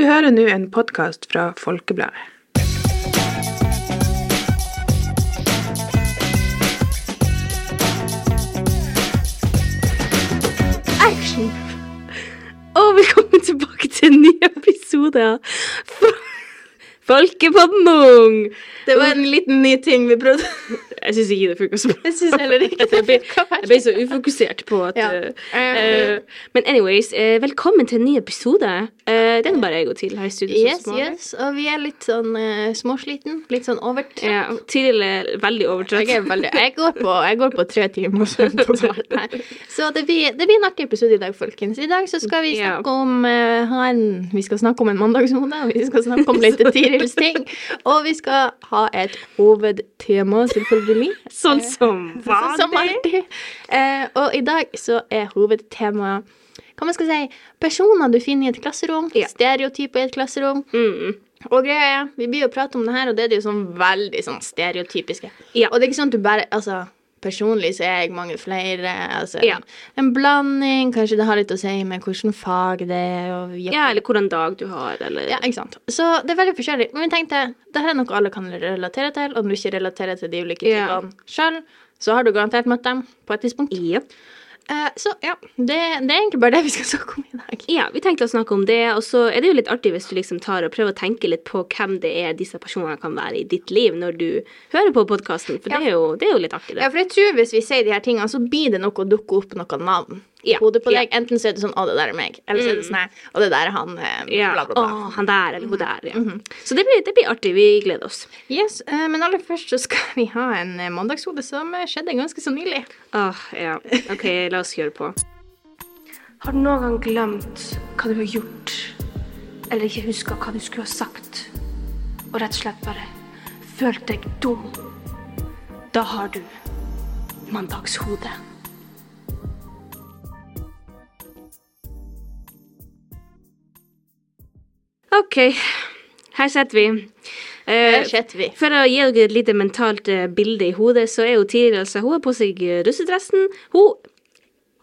Du hører nå en podkast fra Folkebladet. Action! Og velkommen tilbake til en ny episode av Fo- Folkepodden! Det var en liten ny ting vi prøvde. Jeg syns ikke det funka så bra. Jeg syns heller ikke Jeg ble, jeg ble så ufokusert på at Ja. uh, Men anyways, uh, velkommen til en ny episode. Uh, det er nå bare jeg og TIL her i studio. Yes, yes. Og vi er litt sånn småsliten. Litt sånn overtrøtt. Ja, TIL er veldig overtrøtt. Jeg, veldig, jeg, går på, jeg går på tre timer søvn totalt her. Så det blir, det blir en artig episode i dag, folkens. I dag så skal vi Ja. snakke om eh, ha en, Vi skal snakke om en mandagsmode, og vi skal snakke om litt Tirils ting. Og vi skal ha et hovedtema, selvfølgelig. Sånn som Sånn som vanlig. alltid. Eh, og i dag så er hovedtemaet hva man skal si, personer du finner i et klasserom, Ja. stereotyper i et klasserom. Mm. Og greia er, vi blir jo prate om det her, og det er jo sånn veldig sånn stereotypiske. Ja. Og det er ikke sånn at du bare Altså, personlig så er jeg mange flere. Altså, Ja. En blanding. Kanskje det har litt å si med hvilket fag det er. Og ja, eller hvordan dag du har, eller ja, ikke sant. Så det er veldig forskjellig. Men vi tenkte, det her er noe alle kan relatere til, og når du ikke relaterer til de ulike Ja. typene sjøl, så har du garantert møtt dem på et tidspunkt. Jep. Eh, så ja, det, det er egentlig bare det vi skal snakke om i dag. Ja, vi tenkte å snakke om det, og så er det jo litt artig hvis du liksom tar og prøver å tenke litt på hvem det er disse personene kan være i ditt liv når du hører på podkasten, for det, er jo, det er jo litt artig, det. Ja, for jeg tror hvis vi sier de her tingene, så blir det nok å dukke opp noen navn Ja, hodet på ja. deg. Enten så er det sånn 'Å, det der er meg', eller så er det sånn 'Å, det der er han', eh, Ja. bla, bla, bla. Å, han der eller hun der, ja. Så det blir, det blir artig. Vi gleder oss. Yes, uh, men aller først så skal vi ha en eh, mandagshode som skjedde ganske så nylig. Åh, ja. OK, la oss kjøre på. Har du noen gang glemt hva du har gjort, eller ikke huska hva du skulle ha sagt, og rett og slett bare følt deg dum? Da har du mandagshode. OK, her sitter vi. Eh, vi. For å gi dere et lite mentalt eh, bilde i hodet, så er jo Tiril altså, hun har på seg eh, russedressen. Hun,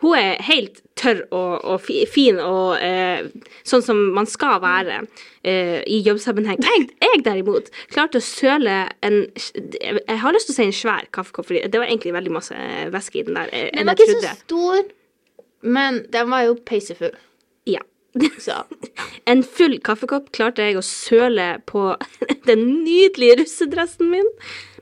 hun er helt tørr og, og fi, fin og eh, sånn som man skal være eh, i jobbsammenheng. Jeg, jeg derimot klarte å søle en Jeg har lyst til å si en svær kaffekopp, for det var egentlig veldig masse eh, væske i den der. Den var ikke så stor, men den var jo peisefull. Så En full kaffekopp klarte jeg å søle på den nydelige russedressen min.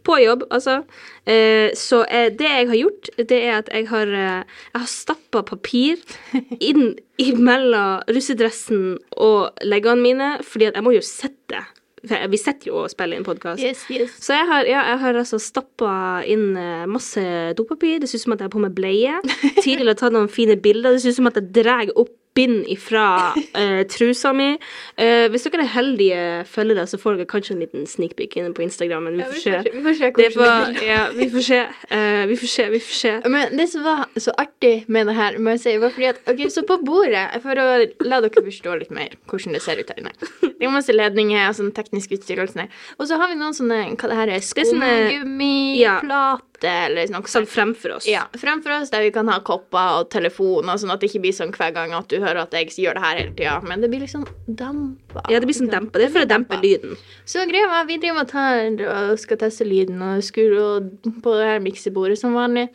På jobb, altså. Eh, så eh, det jeg har gjort, det er at jeg har, eh, jeg har stappa papir inn imellom russedressen og leggene mine, fordi at jeg må jo sitte. Vi sitter jo og spiller inn podkast. yes, yes. Så jeg har, ja, jeg har altså stappa inn masse dopapir. Det ser ut som at jeg har på meg bleie. Tidligere har tatt noen fine bilder. Det ser ut som at jeg drar opp bind ifra uh, trusa mi. Uh, hvis dere er heldige følgere, så får dere kanskje en liten sneak peek inne på Instagram. Men vi får se. vi får se ja, vi får. Eh, vi får se, vi får se. Men det som var så artig med det her, må jeg si, var fordi at Ok, så på bordet, for å la dere forstå litt mer hvordan det ser ut her inne Det er masse ledninger og sånn teknisk utstyr og sånn. Og så har vi noen sånne Hva det her er? Skumgummiplater. sånne- Skumgummiplate eller noe Sånn sånt. fremfor oss. Ja, fremfor oss der vi kan ha kopper og telefoner, sånn at det ikke blir sånn hver gang at du hører at jeg gjør det her hele tida. Men det blir liksom dempa. Ja, det blir sånn dempa. Det er for å dempe lyden. Så greia var, vi driver og tar og skal teste lyden og skrur på det her miksebordet som vanlig.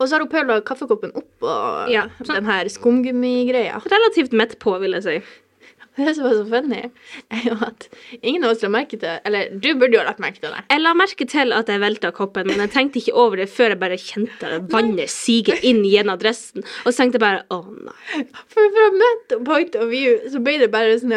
Og så har hun pøla kaffekoppen oppå Ja, sånn. den her skumgummigreia. Relativt mett på, vil jeg si. Det som var så funny, er jo at ingen av oss la merke til Eller du burde jo ha lagt merke til det. Jeg la merke til at jeg velta koppen, men jeg tenkte ikke over det før jeg bare kjente vannet sige inn gjennom dressen. Og så tenkte jeg bare å nei. For fra mitt point of view så ble det bare sånn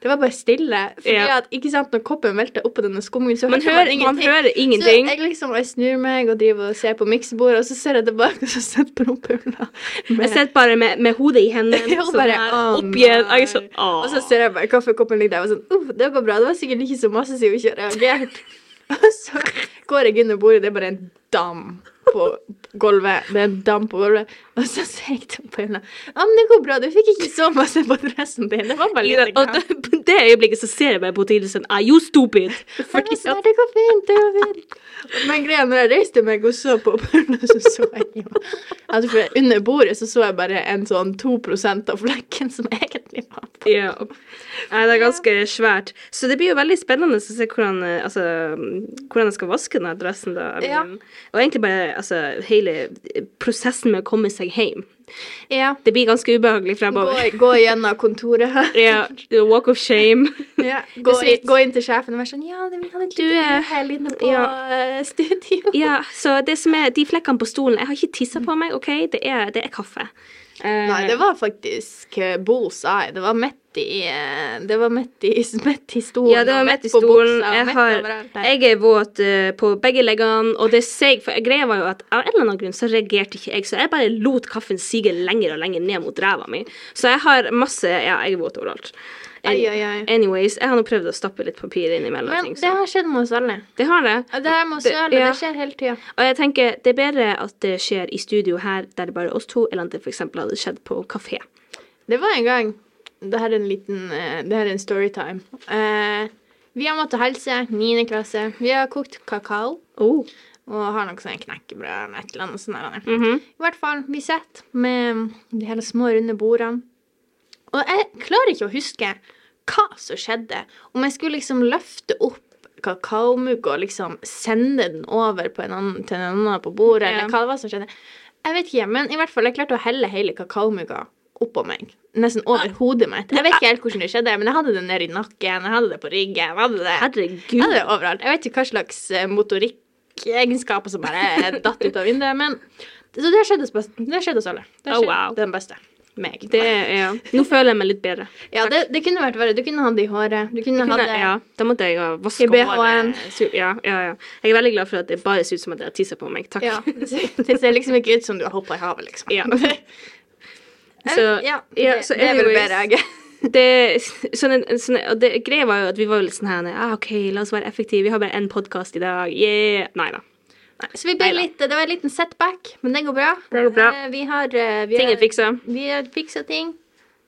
Det var bare stille. Fordi Ja. at, ikke sant, Når koppen velter oppå denne skummen, så Man hører, man hører ingenting. Så jeg liksom, jeg snur meg og driver og ser på miksebordet, og så ser jeg tilbake, og så sitter prompula Jeg sitter bare med, med hodet i hendene. Ja, og sånn bare, her, er sånn. Og så ser jeg bare kaffekoppen ligger der, og sånn Uff, det går bra. Det var sikkert ikke så masse siden vi ikke reagert. Og så går jeg under bordet, det er bare en dam på gulvet. Det er en dam på gulvet. Og så sa jeg til Paula Ja, men det går bra, du fikk ikke så masse på dressen din. Det var bare Ja, litt og det- på det øyeblikket så ser jeg meg på Tilde sånn Are you stupid? Fordi sånn, det går fint, det går fint. Men greia når jeg reiste meg og så på Paula, så så jeg jo altså for Under bordet så så jeg bare en sånn 2% av flekken som egentlig var på. Ja. Nei, det er ganske svært. Så det blir jo veldig spennende å se hvordan, eh, altså, hvordan jeg skal vaske den dressen. da. Ja. Og egentlig bare altså, hele prosessen med å komme seg hjem. Ja. Det blir ganske ubehagelig fremover. gå gjennom kontoret her. Ja, walk of shame. Ja, gå, inn, gå inn til sjefen og være sånn Ja, det- vi hadde Du, er eh, inne på ja. eh, studio. Ja, så det som er de flekkene på stolen Jeg har ikke tissa på meg, OK? Det er, det er kaffe. Uh, Nei, det var faktisk uh, bullseye. Det var midt i eh, Det var midt i, midt i stolen. Ja, det var midt i stolen. Jeg, har, jeg er våt uh, på begge leggene, og det seig For greia var jo at av en eller annen grunn så reagerte ikke jeg, så jeg bare lot kaffen sige lenger og lenger ned mot ræva mi. Så jeg har masse Ja, jeg er våt overalt. Ai, ai, ai. Anyways, jeg har nå prøvd å stappe litt papir innimellom Men ting. det har skjedd med oss alle. Det har det. Det her med oss Det- ja. det skjer hele tida. Og jeg tenker det er bedre at det skjer i studio her der det bare er oss to, eller at det f.eks. hadde skjedd på kafé. Det var en gang Det her er en liten eh, Det her er en storytime. Eh, vi har måttet helse, 9. klasse. Vi har kokt kakao Oh. og har noe sånn knekkebrød eller et eller annet sånt. der. Mhm. I hvert fall, vi sitter med de hele små, runde bordene. Og jeg klarer ikke å huske hva som skjedde. Om jeg skulle liksom løfte opp kakaomugga og liksom sende den over på en annen, til en annen på bordet, Ja. eller hva det var som skjedde. Jeg vet ikke, men i hvert fall, jeg klarte å helle hele kakaomugga oppå meg. Nesten over hodet mitt. Jeg vet ikke helt hvordan det skjedde, men jeg hadde det nedi nakken, jeg hadde det på ryggen, jeg hadde det, jeg hadde det overalt. Jeg vet ikke hva slags eh, motorikkegenskaper som bare datt ut av vinduet, men så det har skjedd oss, alle. Det skjedde Oh, wow. den beste. Meg. Det, ja. Nå føler jeg meg litt bedre. ja, det, det kunne vært verre. Du kunne hatt det i håret. Du kunne hatt Kunne, det ja, da måtte jeg ha vaske håret. Ja, ja, ja. Jeg er veldig glad for at det bare ser ut som at jeg har tissa på meg. Takk. Ja, det ser, det ser liksom ikke ut som du har hoppa i havet, liksom. Ja. Så, ja, ja, det, så det er vel bedre, jeg. det, sånn, sånn, og det greia var jo at vi var litt sånn her ah, OK, la oss være effektive. Vi har bare én podkast i dag. Yeah. Nei da. Nei, Så litt, det var en liten setback, men det går bra. Det går bra. Eh, Vi har, eh, vi Ting er har, fiksa. vi har fiksa ting,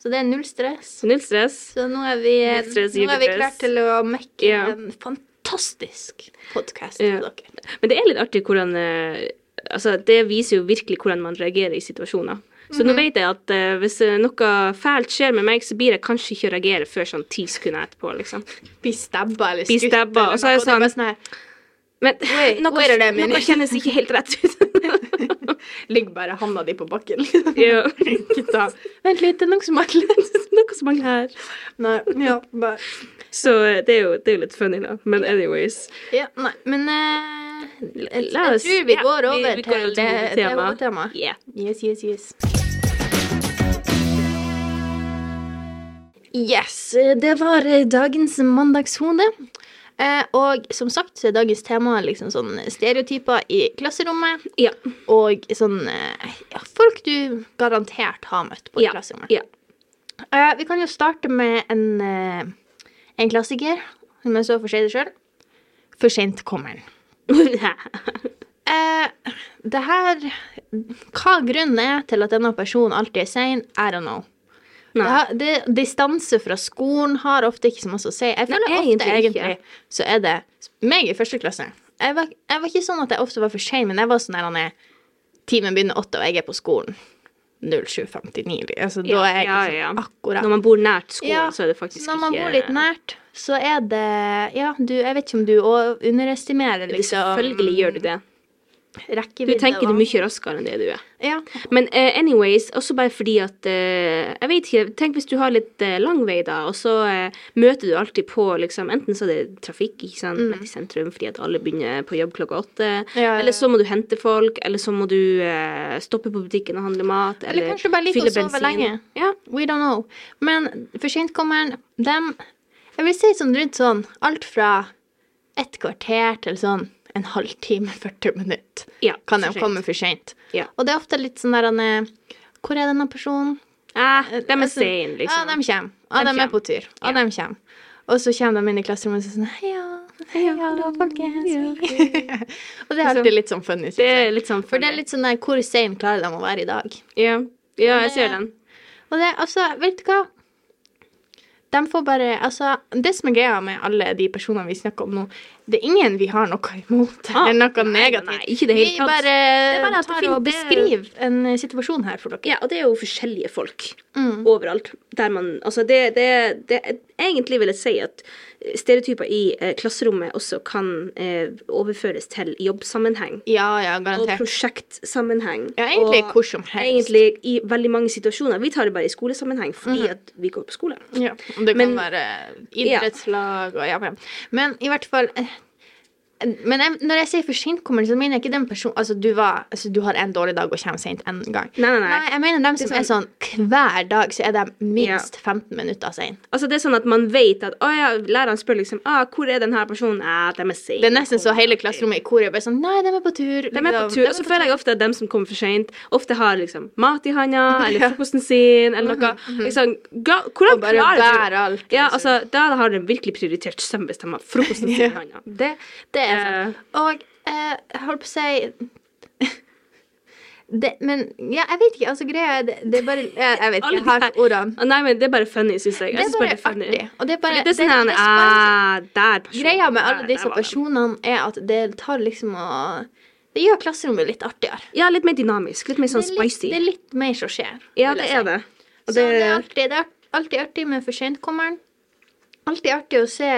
så det er null stress. Null stress. Så nå er vi, stress, nå er vi klare til å mekke Ja. en fantastisk podkast Ja. til dere. Men det er litt artig hvordan eh, Altså, det viser jo virkelig hvordan man reagerer i situasjoner. Så Mhm. nå vet jeg at uh, hvis eh, noe fælt skjer med meg, så blir jeg kanskje ikke å reagere før sånn ti sekunder etterpå, liksom. Bli stabba eller skutt. stabba, og så er det sånn- sånn her, Men Wait, noe, noe kjennes ikke helt rett ut. Ligger bare handa di på bakken. ja. Vent litt, det er noe som mangler. Noe som mangler her. Nei, ja, bare. Så eh, det er, jo, det er jo litt funny, da. Men anyways. Ja, nei, men uh, jeg, oss jeg tror vi ja, går vi- over vi går over til til hovedtema. hovedtemaet. Yeah. Yes, yes, yes. Yes, det var eh, dagens mandagshode. Eh, og som sagt så er dagens tema liksom sånn stereotyper i klasserommet. Ja. Og sånn eh, ja, folk du garantert har møtt på i Ja. klasserommet. ja. Eh, vi kan jo starte med en, en klassiker, som jeg så for seg sjøl. For seint kommer den. Det her Hva grunnen er til at denne personen alltid er sein, I don't know. Har- det, distanse fra skolen har ofte ikke så mye å si. Jeg føler Nei, ofte egentlig ikke. så er det meg i første klasse. Jeg var, jeg var ikke sånn at jeg ofte var for sein, men jeg var sånn der er Timen begynner åtte, og jeg er på skolen 07.59. Altså, da er jeg ja, liksom ja. akkurat Når man bor nært skolen, Ja, så er det faktisk Når man ikke bor litt nært, så er det Ja, du, jeg vet ikke om du underestimerer liksom Selvfølgelig gjør du det. Du tenker da. mye raskere enn det du er. Ja. Men uh, anyways, også bare fordi at uh, Jeg vet ikke, tenk hvis du har litt uh, lang vei, da, og så møter du alltid på liksom Enten så er det trafikk ikke sant, mm. i sentrum fordi at alle begynner på jobb klokka åtte. Ja, ja, eller så må du hente folk, eller så må du stoppe på butikken og handle mat, Eller eller, kanskje bare liker å sove lenge. Ja. We don't know. Men for sentkommeren, dem Jeg vil si sånn rundt sånn alt fra et kvarter til sånn en halvtime, 40 minutter Ja, kan de komme for seint. Ja. Og det er ofte litt sånn der han er Hvor er denne personen? Eh, de er Altså, sene, liksom. Ja, de kommer. Ja, De de er på tur. Ja, Ja. de kommer. Og så kommer de inn i klasserommet og så sånn Heia, Heia, folkens. og det er alltid litt sånn funny. Det er litt sånn For det er litt sånn der, hvor sein klarer de å være i dag? Ja, ja jeg ser den. Og det, altså, vet du hva? De får bare Altså, det som er greia med alle de personene vi snakker om nå, det er ingen vi har noe imot Ah, eller noe nei, negativt. nei, ikke det hele vi tatt. bare, Det er bare tar og beskriver en eh, situasjon her for dere. Ja, og det er jo forskjellige folk Mm. overalt. Der man Altså, det, det, det Egentlig vil jeg si at stereotyper i eh, klasserommet også kan eh, overføres til jobbsammenheng. Ja, ja, garantert. Og prosjektsammenheng. Ja, egentlig og hvor som helst. Egentlig i veldig mange situasjoner. Vi tar det bare i skolesammenheng fordi at vi går på skole. Ja, og det kan Men- være idrettslag og ja, ja. Men i hvert fall eh, Men jeg, når jeg sier for kommer, så mener jeg ikke den personen Altså, du var Altså, du har en dårlig dag og kommer sent en gang. Nei, nei, nei. nei jeg mener dem som er er sånn hver dag, så er de minst 15 minutter sein. Altså det er sånn at man vet at å ja, læreren spør liksom ah, 'Hvor er denne personen?' Ja, de er sein. Det er nesten så hele klasserommet i koret er bare sånn Nei, de er på tur. De er på tur, og så føler jeg ofte at dem som kommer for seint, ofte har liksom mat i handa, eller frokosten sin, eller noe. Liksom, ga, hvordan Og bare klarer du alt, Ja, liksom. altså, da har de virkelig prioritert søvn hvis de har frokosten sin i handa. Det, det er sant. Og eh, jeg holdt på å si det, Men ja, jeg vet ikke. Altså, greia er det, det er bare Jeg, jeg vet ikke. Jeg har ordene. Ah, Nei, men det er bare funny, syns jeg. Det er bare bare funny. artig. Og det er bare det er sånn det er, ah, der personen, Greia med alle disse personene er at det tar liksom å Det gjør klasserommet litt artigere. Ja, litt mer dynamisk. Litt mer sånn det, litt, spicy. det er litt mer som skjer. Ja, det er det. Og det er alltid, det er alltid artig med for sentkommeren. Alltid artig å se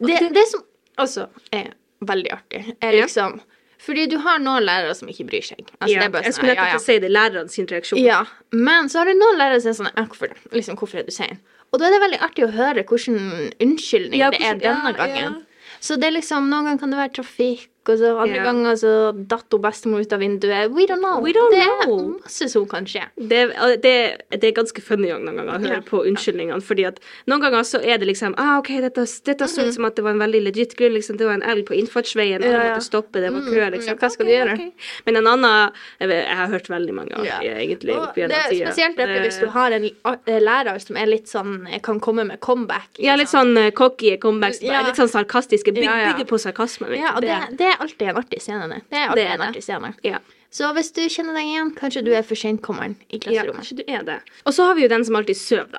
det, det- det som Altså, er veldig artig, er Ja. liksom Fordi du har noen lærere som ikke bryr seg. Altså, ja, det bare Jeg sånn, skulle ja, nettopp ja. ja. si det. Lærerne sin reaksjon. Ja, men så har du noen lærere som er sånn hvorfor, liksom, hvorfor er du sein? Og da er det veldig artig å høre hvilken unnskyldning Ja, det er hvordan- denne ja, gangen. ja. Så det er liksom, Noen ganger kan det være trafikk, og så andre yeah. ganger så datt bestemor ut av vinduet. We don't know. We don't det know. er masse som kan skje. Det, det, det er ganske funny noen ganger å høre yeah. på unnskyldningene. fordi at noen ganger så er det liksom ah, ok, dette, dette så ut som at det var en veldig legit grunn. liksom, Det var en elg på innfartsveien, og Mhm. Ja, ja. måtte stoppe, det var kø. Mm, liksom. hva skal du gjøre? Okay. Men en annen Jeg, vet, jeg har hørt veldig mange av yeah. egentlig. Og det er spesielt Det- hvis du har en lærer som er litt sånn kan komme med comeback. Liksom. Ja, litt sånn cocky comebacks. Ja. Litt sånn sarkastiske. Bygger. Bygger på sarkasme. Ja, og det, det er alltid en artig scene. Det Det er alltid Det er en artig scene. ja. Så hvis du kjenner deg igjen, kanskje du er for sentkommeren i ja, klasserommet. kanskje du er det. Og så har vi jo den som alltid sover, da.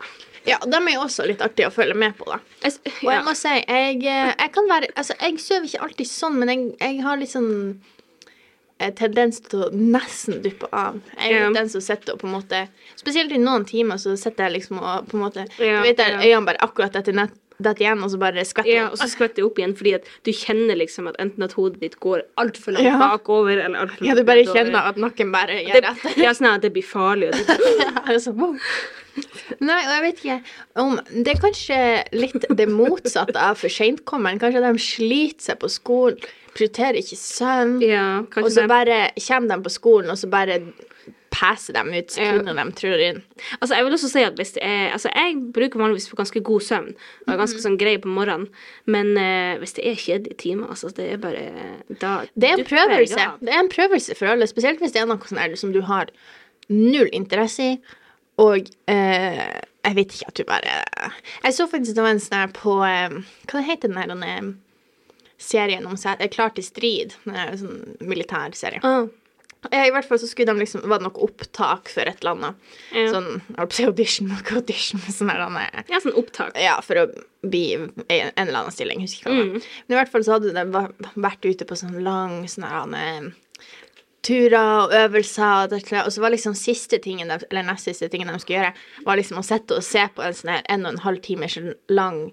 Ja, dem er jo også litt artige å følge med på, da. Jeg, Og jeg må si, jeg, eh, jeg kan være Altså, jeg sover ikke alltid sånn, men jeg, jeg har litt sånn eh, tendens til å nesten duppe av. Jeg er Ja. den som sitter og på en måte Spesielt i noen timer så sitter jeg liksom og på en måte Ja, Du vet der ja. øynene bare akkurat etter nett detter igjen, og så bare skvetter Ja, og så skvetter det opp igjen, fordi at du kjenner liksom at enten at hodet ditt går altfor langt Ja. bakover, eller altfor langt Ja, du bare nedover. kjenner at nakken bare det, gjør rett. Ja, sånn at det blir farlig. Og det, Jeg er sånn, wow. Nei, og jeg vet ikke om Det er kanskje litt det motsatte av for seintkommeren. Kanskje de sliter seg på skolen, prioriterer ikke søvn. ja, Og så bare kommer de på skolen, og så bare passer dem ut sekundene de trår inn. Altså, jeg vil også si at hvis det er Altså, jeg bruker vanligvis på ganske god søvn, og er ganske sånn grei på morgenen, men uh, hvis det er kjedelige timer, altså, det er bare da Det er en prøvelse. Det er en prøvelse for alle, spesielt hvis det er noe sånn som du har null interesse i, og uh, jeg vet ikke at du bare Jeg så faktisk det var en sånn her på eh, Hva det heter den her denne serien om eh, Klar til strid? Den her sånn militærserie. Ja, I hvert fall så skulle de liksom, var det noe opptak for et eller annet. Ja. Sånn, jeg holdt på å si audition, noe audition, sånn her, denne- ja, sånn opptak. ja, for å bli en en eller annen stilling. Jeg husker ikke hva det Mm. Men i hvert fall så hadde de vært ute på sånn lang sånn her, eh, turer og øvelser, og, det- og så var liksom siste tingen de, eller nest siste tingen de skulle gjøre, var liksom å sette og se på en sånn her en og en halv timers lang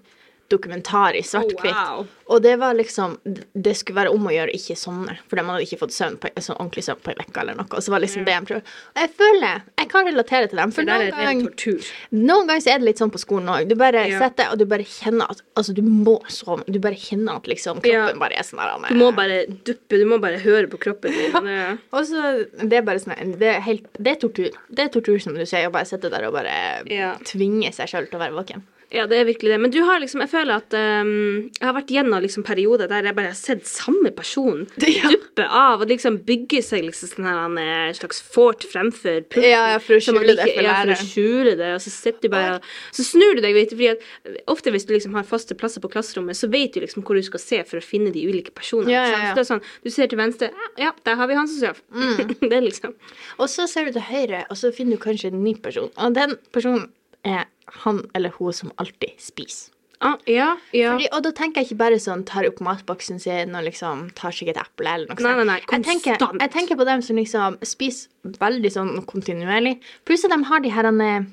dokumentar i svart-hvitt. Oh, wow. Og det var liksom Det skulle være om å gjøre ikke sovne, for de hadde ikke fått søvn på, sånn ordentlig søvn på ei uke eller noe. Og så var liksom det jeg prøvde. Og jeg føler Jeg kan relatere til dem, for det noen er ganger noen ganger så er det litt sånn på skolen òg. Du bare Ja. sitter og du bare kjenner at Altså, du må sove. Du bare kjenner at liksom kroppen Ja. bare er sånn der. Du må bare duppe, du må bare høre på kroppen din. og Og så Det er bare sånn Det er helt Det er tortur. Det er tortur, som du sier, å bare sitte der og bare Ja. tvinge seg sjøl til å være våken. Ja, det er virkelig det. Men du har liksom, jeg føler at um, jeg har vært gjennom liksom perioder der jeg bare har sett samme person Ja. duppe av og liksom bygge seg liksom sånn her en eh, slags fort fremfor pulten. Ja, ja, for å skjule like, det for Ja, for å skjule det, og så sitter du bare Så snur du deg, vet du, fordi at eh, ofte hvis du liksom har faste plasser på klasserommet, så vet du liksom hvor du skal se for å finne de ulike personene. Ja, ja, ja. Så det er sånn, du ser til venstre, ja, der har vi han som sover. Mm. det er liksom Og så ser du til høyre, og så finner du kanskje en ny person. Og den personen er han eller hun som alltid spiser. ah, Ja, ja. Fordi, og da tenker jeg ikke bare sånn tar opp matboksen sin og liksom tar seg et eple eller noe Nei, nei, nei, Jeg tenker, jeg tenker på dem som liksom spiser veldig sånn kontinuerlig. Pluss at de har de her eh,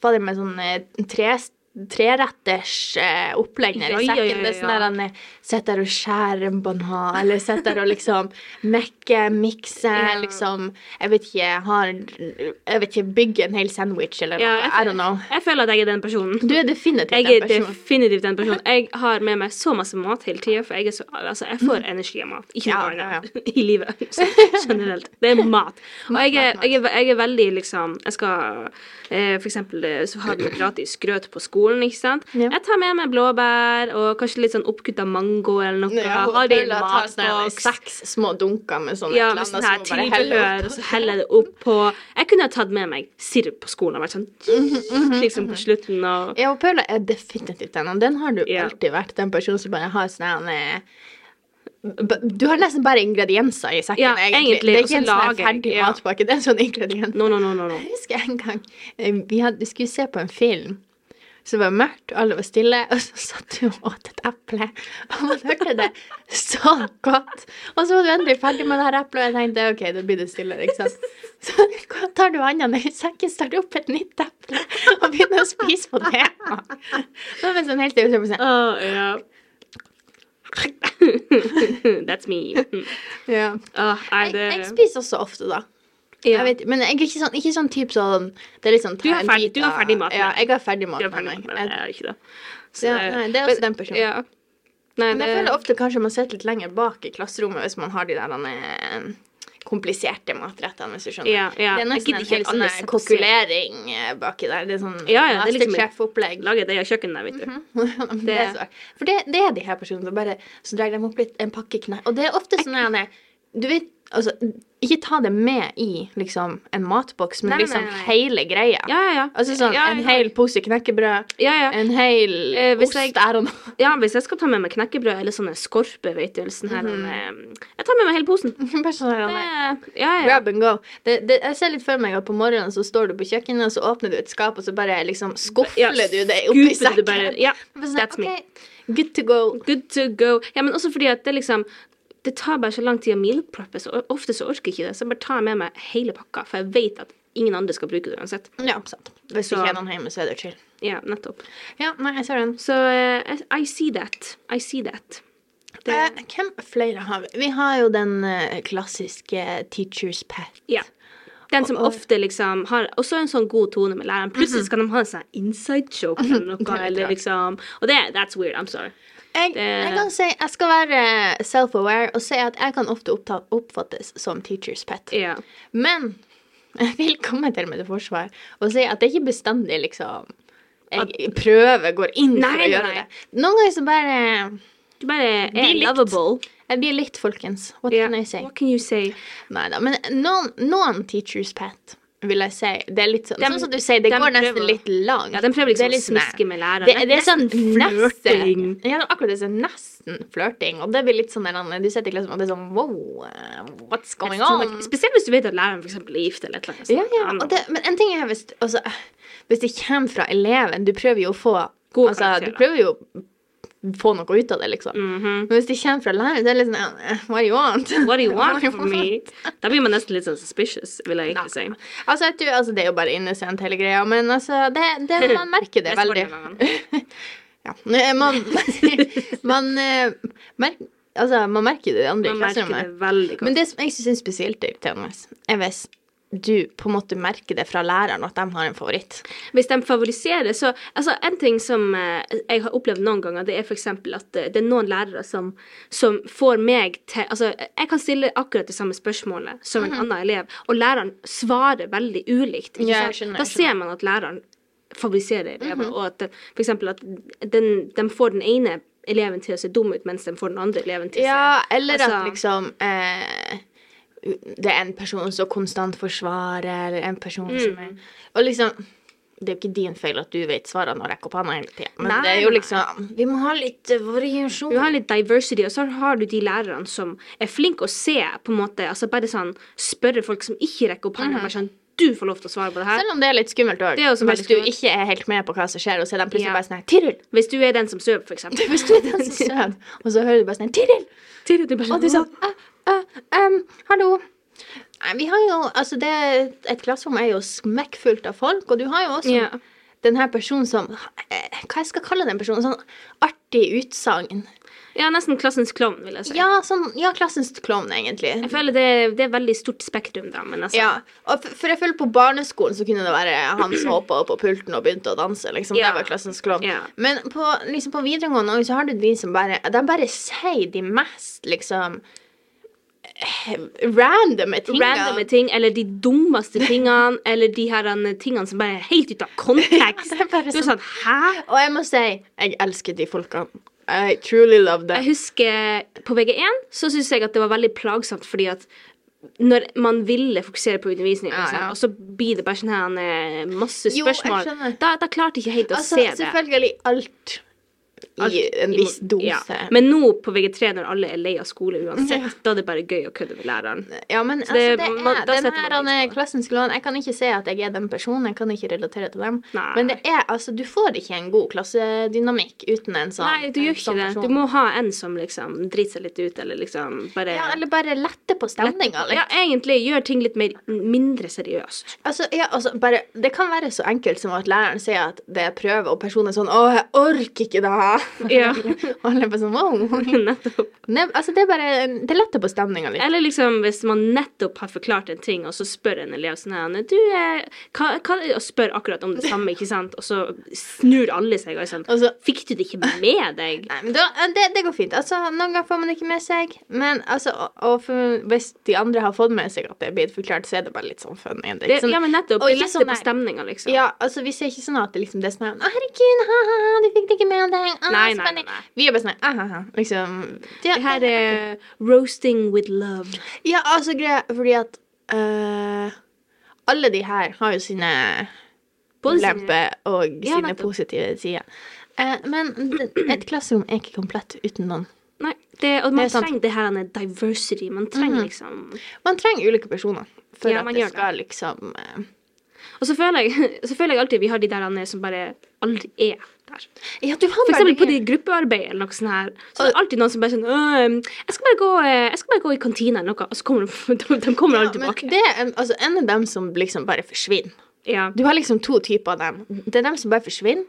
Hva er det med sånn trest, tre, treretters eh, opplegg nedi Ja, ja, sekken. ja, Det er sånn ja. der han eh, sitter der og skjærer en banan, eller sitter der og liksom mekker, mikser, Ja. liksom Jeg vet ikke, har Jeg vet ikke, bygger en hel sandwich eller ja noe. I don't know. jeg føler at jeg er den personen. Du er definitivt Jeg den er personen. definitivt den personen. Jeg har med meg så masse mat hele tida, for jeg, er så, altså, jeg får energi av mat. Ikke Ja, noe ja, annet i livet så, generelt. Det er mat. Og jeg er, jeg er, jeg er veldig liksom Jeg skal eh, For eksempel eh, så har vi gratis grøt på skolen, ikke sant. Ja. Jeg tar med meg blåbær og kanskje litt sånn oppkutta mango eller noe. Ja, har sånne matboks. seks små dunker med sånne Ja, et eller med annet sånn her som bare heller tilbehør, opp. og så heller det opp på Jeg kunne ha tatt med meg sirup på skolen og vært sånn liksom på slutten og Ja, og Paula er definitivt den. Den har du Ja. alltid vært. Den personen som bare har sånn eh, Du har nesten bare ingredienser i sekken, Ja, egentlig. egentlig, Det er ikke en sånn ferdig ja. matpakke. Det er en sånn ingrediens. No, no, no, no. no. Jeg husker en gang eh, vi, hadde, vi skulle se på en film. Så det var mørkt, og alle var stille, og så satt du og åt et eple. Og man hørte det så godt. Og så var du endelig ferdig med det her eplet, og jeg tenkte OK, da blir det stille, ikke sant. Så tar du hånda ned i sekken, starter opp et nytt eple og begynner å spise på det. Det var en sånn helt var sånn, ja. That's me. Yeah. Uh, jeg, jeg spiser også ofte, da. ja. Jeg vet, men jeg er ikke sånn, ikke sånn type sånn Det er litt sånn Du har ferdig- du har ferdig mat med Ja, jeg har ferdig mat Du med ferdig meg. med det. Jeg- Jeg er ikke det. Så, Ja, nei, det er også den personen. Ja. Nei, Men det, jeg føler ofte kanskje man sitter litt lenger bak i klasserommet hvis man har de der eh, kompliserte matrettene, hvis du skjønner. Ja, ja. Det er nesten gidder en hel alle sånn sett og kokkulering eh, baki der. Det er sånn Ja, ja, det er liksom- masterchef-opplegg. Lage det i kjøkkenet vet du. Men det, det for det, det er de her personene som bare Så drar de opp litt en pakke knær. Og det er ofte sånn Du vet, altså Ikke ta det med i liksom en matboks, men Nei, liksom nei, nei. hele greia. Ja, ja, ja. Altså sånn en hel pose knekkebrød, Ja, ja. en hel Eh, ost jeg-. Ja, hvis jeg skal ta med meg knekkebrød eller sånne skorpe, vet du, sånn her Mhm. eh, Jeg tar med meg hele posen. Sånn Det, ja, ja. Grab and go. Det, det, jeg ser litt for meg at på morgenen så står du på kjøkkenet, og så åpner du et skap, og så bare liksom skufler du det oppi sekken. bare- ja, sånn, that's me. Good to go. Good to go. Ja, men også fordi at det liksom Det tar bare så lang tid å meal preppe, så ofte så orker jeg ikke det. Så jeg bare tar med meg hele pakka, for jeg vet at ingen andre skal bruke det uansett. Ja, sant. Hvis Så- ikke er noen hjemme, så er det chill. Ja, nettopp. Ja, nei, jeg ser den. Så uh, I see that. I see that. Det, Eh, hvem flere har vi? Vi har jo den uh, klassiske teacher's pet. ja. Den som Og- og- ofte liksom har også en sånn god tone med læreren. Plutselig skal de ha en sånn inside joke eller noe, er litt eller liksom Og det, that's weird. I'm sorry. Jeg, jeg kan si, jeg skal være self-aware og si at jeg kan ofte oppta, oppfattes som teacher's pet. Ja. Men jeg vil komme til med det forsvar og si at det er ikke bestandig liksom jeg prøver, går inn Nei, for å gjøre nei. det. Noen ganger så bare Du bare er likt. lovable. Jeg blir litt, folkens. What yeah. can I say? What can you say? Nei da. Men noen, noen teachers pet, vil jeg si. Det er litt sånn, de, sånn som du sier, det de går nesten prøver- litt langt. Ja, de prøver er liksom å sånn- smiske med læreren. Det, det er sånn flørting. Ja, det akkurat det. er nesten flørting. Og det blir litt sånn der, Du sitter i klassen og det er sånn Wow, uh, what's going on? Spesielt hvis du vet at læreren eksempel er gift eller et eller annet. Ja, ja. Det, men en ting er hvis, altså, hvis det kommer fra eleven Du prøver jo å få altså, Du prøver jo å få noe ut av det, liksom. Mhm. Men hvis de kommer fra læreren, det er litt sånn eh, What do you want? What do you want from me? Da blir man nesten litt sånn suspicious, vil jeg egentlig si. Altså, jeg tror, altså, det er jo bare innesendt, hele greia, men altså, det, det, man merker det veldig. Ja. Eh, Man, man, eh, merk, altså, man merker det i andre Man merker klasserommet. Men det som jeg syns er spesielt irriterende, er hvis du på en måte merker det fra læreren at de har en favoritt. Hvis de favoriserer, så Altså, en ting som eh, jeg har opplevd noen ganger, det er f.eks. at eh, det er noen lærere som, som får meg til Altså, jeg kan stille akkurat det samme spørsmålet som en annen elev, og læreren svarer veldig ulikt. Ikke Ja, skjønner, da ser man at læreren favoriserer elever, Mhm. og at f.eks. for eksempel at den, de får den ene eleven til å se dum ut, mens de får den andre eleven til å se Ja, eller altså- at liksom eh, Det er en person som konstant forsvarer, eller en person som er Og liksom Det er jo ikke din feil at du vet svarene og rekker opp hånda hele tida, men Nei, det er jo liksom Vi må ha litt eh, variasjon. Du har litt diversity, og så har du de lærerne som er flinke å se, på en måte, altså bare sånn spørre folk som ikke rekker opp hånda, bare sånn Du får lov til å svare på det her. Selv om det er litt skummelt òg. Hvis du ikke er helt med på hva som skjer, og så er de plutselig Ja. bare sånn her Tiril! Hvis du er den som sover, for eksempel. Hvis du er den som sover, og så hører du bare sånn her Tiril! Til du bare Og du sånn «Æ, æ, Hallo. Nei, vi har jo Altså, det Et klasserom er jo smekkfullt av folk, og du har jo også Ja. den her personen som eh, Hva jeg skal kalle den personen? Sånn artig utsagn. Ja, nesten klassens klovn, vil jeg si. Ja, sånn Ja, klassens klovn, egentlig. Jeg føler det, det er veldig stort spektrum, da, men altså Ja, og for, jeg føler på barneskolen så kunne det være han som hoppa opp på pulten og begynte å danse, liksom. Ja. Det var klassens klovn. Ja. Men på, liksom på videregående så har du de som bare De bare sier de mest, liksom Randomme tingene. Random ting, eller de dummeste tingene, eller de her eh, tingene som bare er helt ut av kontekst. ja, Du er sånn- sånn, hæ? Og jeg må si, jeg elsker de folkene. I truly love them. Jeg husker på VG1 så syns jeg at det var veldig plagsomt, fordi at når man ville fokusere på undervisning, Ja, ja. og så blir det bare sånn her masse spørsmål, jo, da, da klarte jeg ikke helt å Altså, se det. selvfølgelig alt i Alt en i- viss dose. Ja. Men nå på VG3, når alle er lei av skole uansett, Ja. da er det bare gøy å kødde med læreren. Ja, men det- altså, det er, man, den her man det. klassen skulle ha Jeg kan ikke si at jeg er den personen, jeg kan ikke relatere til dem. Nei. Men det er, altså, du får ikke en god klassedynamikk uten en sånn Nei, du gjør ikke sånn det. person. Du må ha en som liksom driter seg litt ut, eller liksom bare Ja, eller bare lette på stemninga litt. Ja, egentlig gjør ting litt mer, mindre seriøst. Altså, ja, altså, bare, det kan være så enkelt som at læreren sier at det er prøve, og personen er sånn 'Å, jeg orker ikke det her'. Ja. alle er bare sånn 'Wow'. nettopp. Ne, altså, det er bare Det letter på stemninga litt. Eller liksom hvis man nettopp har forklart en ting, og så spør en elev sånn her Du, eh, hva, hva Og spør akkurat om det samme, ikke sant, og så snur alle seg og er sånn altså, Fikk du det ikke med deg? Nei, men da, det, det går fint. Altså, Noen ganger får man det ikke med seg. Men altså, og, og for, hvis de andre har fått med seg at det er blitt forklart, så er det bare litt sånn Det, sånn, ja, men nettopp. Det letter sånn på stemninga, liksom. ja, altså, Vi ser ikke sånn at det, liksom, det er sånn 'Å, herregud, ha-ha, du fikk det ikke med deg'. Ah, Nei, nei, nei, nei. Vi er bare sånn ah, ah, ah. Liksom ja, Det her er roasting with love. Ja, altså, greia fordi at uh, alle de her har jo sine ulemper og Ja, sine positive sider. Uh, men et klasserom er ikke komplett uten noen. Nei, det, og man Det er trenger det her diversity. Man trenger Mhm. liksom Man trenger ulike personer for Ja, at det skal liksom eh, Og så føler jeg, så føler jeg alltid vi har de der som bare aldri er der. Ja, du har For eksempel på de gruppearbeid eller noe sånt her. Så det er alltid noen som bare sånn jeg skal bare gå, eh, jeg skal bare gå i kantina eller noe, og så kommer de, de kommer Ja, aldri men tilbake. det altså, en av dem som liksom bare forsvinner. Ja. Du har liksom to typer av dem. Det er dem som bare forsvinner.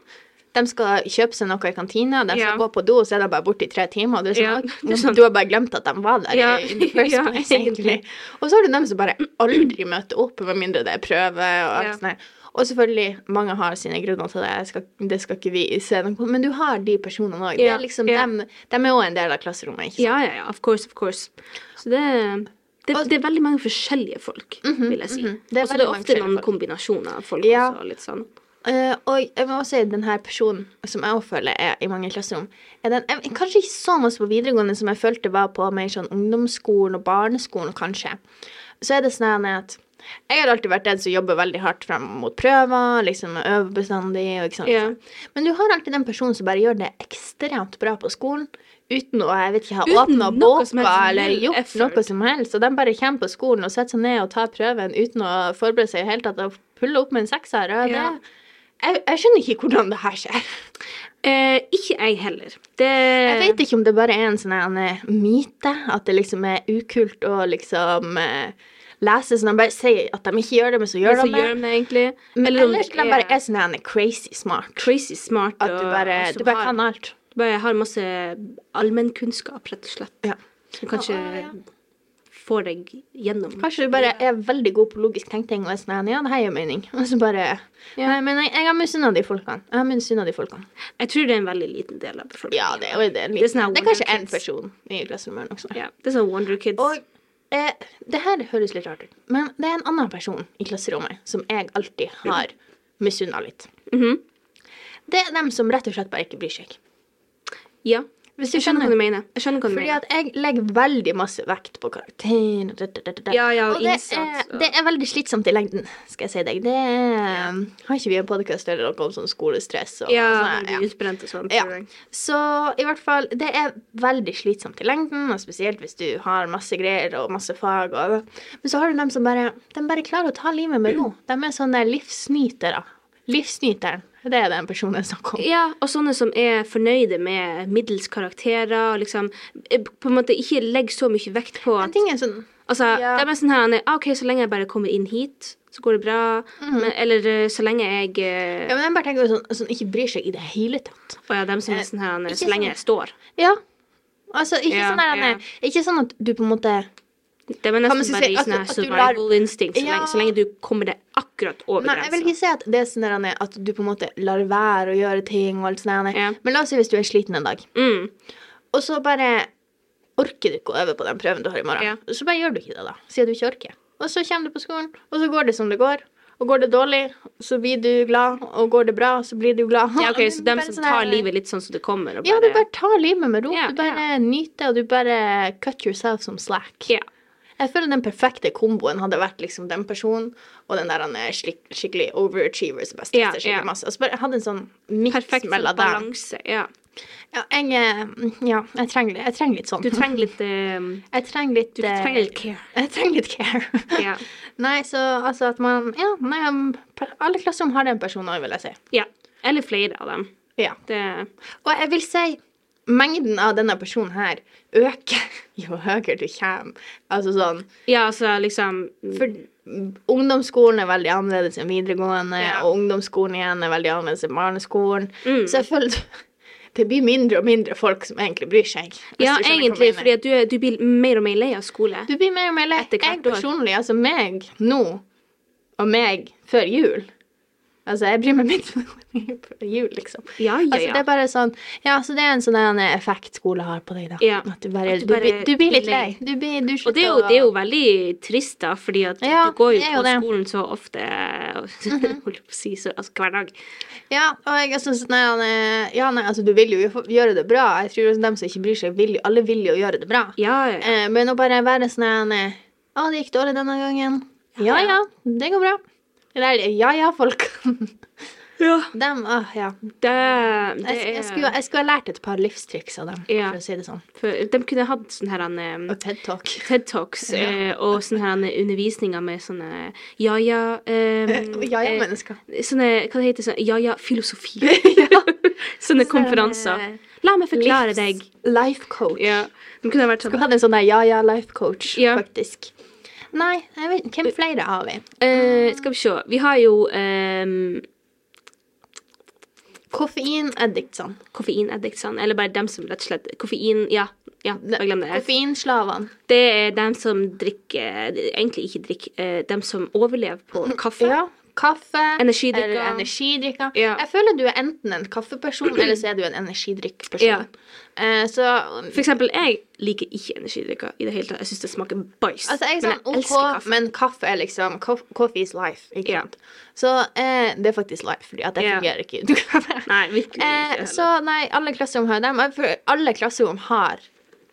De skal kjøpe seg noe i kantina, de skal Ja. gå på do, og så er de bare borte i tre timer. Og du, ja. sånn, Ja, «Oi, det er sant. du har bare glemt at de var der Ja, in the first place, egentlig. Og så har du dem som bare aldri møter opp, med mindre det er prøve. Og, alt sånt der. og selvfølgelig, mange har sine grunner til det. Skal, det skal ikke vi se noe på. Men du har de personene òg. Ja, Liksom, ja. dem- de er òg en del av klasserommet. ikke sant? ja, ja, ja. Of course, of course. Så det, det, det er veldig mange forskjellige folk, vil jeg si. Mm -hmm, mm er Og så er det ofte noen folk. kombinasjoner av folk Ja. også. Litt sånn. Eh, og jeg må også si denne personen som jeg også føler er i mange klasserom, er den, jeg, kanskje ikke så masse på videregående som jeg følte var på mer sånn ungdomsskolen og barneskolen, kanskje. Så er det sånn at jeg har alltid vært den som jobber veldig hardt frem mot prøver, liksom øver bestandig. Og ikke sant, Yeah. Men du har alltid den personen som bare gjør det ekstremt bra på skolen. Uten å jeg vet ikke, ha åpna boka eller gjort effort. noe som helst. Og de bare kommer på skolen og setter seg ned og tar prøven uten å forberede seg i det hele tatt. Og puller opp med en sekser. Og det, Ja. Jeg, jeg skjønner ikke hvordan det her skjer. Eh, ikke jeg heller. Det Jeg vet ikke om det bare er en sånn eh, myte, at det liksom er ukult å liksom eh, lese sånn. De bare sier at de ikke gjør det, men så gjør så de det. gjør de det egentlig. Men Eller om de bare er sånn crazy smart. crazy smart. At du bare, og du bare har- kan alt. Du bare har masse allmennkunnskap, rett og slett. Ja. Som kanskje Ja, ja. Får deg gjennom. Kanskje du bare er veldig god på logisk tenkning og er sånn ja, det her gir mening. Og så bare Ja. Nei, men jeg, jeg har misunna de folkene. Jeg har misunna de folkene. Jeg tror det er en veldig liten del av befolkningen. Ja, det er det. er en Det er sånn Det er kanskje én person i klasserommet også. Ja, det er sånn Wonder Kids. Og eh, det her høres litt rart ut, men det er en annen person i klasserommet som jeg alltid har misunna litt. Mhm. Det er dem som rett og slett bare ikke bryr seg. Ja. Hvis du Jeg skjønner hva du mener. Jeg skjønner hva du Fordi mener. at jeg legger veldig masse vekt på karakteren. og. Ja, ja, og og det innsats, er, og- det er veldig slitsomt i lengden, skal jeg si deg. Det er, Har ikke vi en podkast eller noe om sånn skolestress og Ja, sånn? utbrent og sånn. Ja. tror. Så i hvert fall, det er veldig slitsomt i lengden, og spesielt hvis du har masse greier og masse fag. Og, men så har du dem som bare, de bare klarer å ta livet med ro. De er sånne livsnytere. Livsnyteren, det er den personen jeg snakker om. Ja, og sånne som er fornøyde med middels karakterer, og liksom eh, på en måte ikke legger så mye vekt på at ting er sånn Altså, Ja. det er sånn her ah, OK, så lenge jeg bare kommer inn hit, så går det bra. Men, eller eh, så lenge jeg Mhm. Ja, men jeg bare tenker sånn, sånn ikke bryr seg i det hele tatt. Å ja, dem som er sånn her Så lenge sånn- jeg står. Ja. Altså, ikke, Ja, sånn der, ja. ikke sånn at du på en måte Det er nesten bare i at- sånn du lar- survival instinct, så, Ja. lenge, så lenge du kommer deg akkurat over Nei, jeg vil ikke si at det er sånn at du på en måte lar være å gjøre ting og alt sånt. Ja. Men la oss si hvis du er sliten en dag, Mm. og så bare orker du ikke å øve på den prøven du har i morgen. Ja. Så bare gjør du ikke det, da. Sier du ikke orker. Og så kommer du på skolen, og så går det som det går. Og går det dårlig, så blir du glad. Og går det bra, så blir du glad. Ja, ok, Så dem som sånn tar livet litt sånn som det kommer, og Ja, du bare tar livet med ro. Ja, du bare nyter, og du bare cut yourself som slack. Ja. Jeg føler den perfekte komboen hadde vært liksom den personen og den der han er skik skikkelig overachiever som bare stresser Ja, skikkelig masse. Altså bare hadde en sånn miks Perfekt mellom balanse. Ja. Ja, jeg, eh, ja, jeg trenger, jeg trenger litt sånn. Du trenger litt um, Jeg trenger litt Du eh, trenger litt care. Jeg trenger litt care. Ja. nei, så altså at man Ja, nei, alle klasserom har den personen òg, vil jeg si. ja. Eller flere av dem. Ja. Det Og jeg vil si mengden av denne personen her øker jo høyere du kommer. Altså sånn Ja, altså liksom For ungdomsskolen er veldig annerledes enn videregående, Ja. og ungdomsskolen igjen er veldig annerledes enn barneskolen. Mm. Så jeg føler det blir mindre og mindre folk som egentlig bryr seg. Ja, egentlig, fordi du, du blir mer og mer lei av skole. Du blir mer og mer lei. Jeg personlig, altså meg nå, og meg før jul Altså, jeg bryr meg mindre om jul, liksom. Ja, ja, Altså, det er bare sånn Ja, så det er en sånn effekt skole har på deg, da. Ja. At du bare, At du, du bare blir- du blir litt lei. Du blir du Og det er, jo, det er jo veldig trist, da, fordi at Ja, du går jo jo på. Mhm. skolen så ofte holdt jeg på å si, så, altså hver dag. Ja, og jeg syns nei, ja, nei, altså du vil jo gjøre det bra. Jeg tror dem som ikke bryr seg, vil jo, alle vil jo gjøre det bra. Ja, ja. Eh, men å bare være sånn Å, det gikk dårlig denne gangen. Ja ja, det går bra. Eller ja ja, folk. Ja. dem, åh, ja. Det, det Jeg, jeg, skulle, jeg skulle ha lært et par livstriks av dem, Ja. for å si det sånn. for, De kunne hatt sånne her um, TED Talk. TED Talks eh, og sånne her undervisninger med sånne ja-ja um, Ja ja, eh, mennesker. Sånne, hva det heter sånn, ja-ja-filosofi. sånne konferanser. La meg forklare deg. Life coach. Ja. De kunne vært sånn. Skulle hatt en sånn ja-ja-life coach, Ja. faktisk. Nei, jeg vet, hvem flere har vi? eh, Skal vi se. Vi har jo um, Koffeinaddictsene. Koffeinaddictsene, eller bare dem som rett og slett Koffein, ja. Ja, bare glem det. Koffeinslavene. Det er dem som drikker Egentlig ikke drikker, eh, dem som overlever på kaffe. Ja. Kaffe. Energidrikker. Eller energidrikker. Ja. Jeg føler du er enten en kaffeperson, eller så er du en energidrikkperson. Ja. Eh, så For eksempel, jeg liker ikke energidrikker i det hele tatt. Jeg syns det smaker bæsj. Altså, jeg er Men sånn jeg OK, kaffe. men kaffe er liksom coff- Coffee is life, ikke Ja. Så eh, det er faktisk life, fordi at det fungerer ikke uten kaffe. Nei, virkelig. Eh, så nei, alle klasserom har dem. Alle klasserom har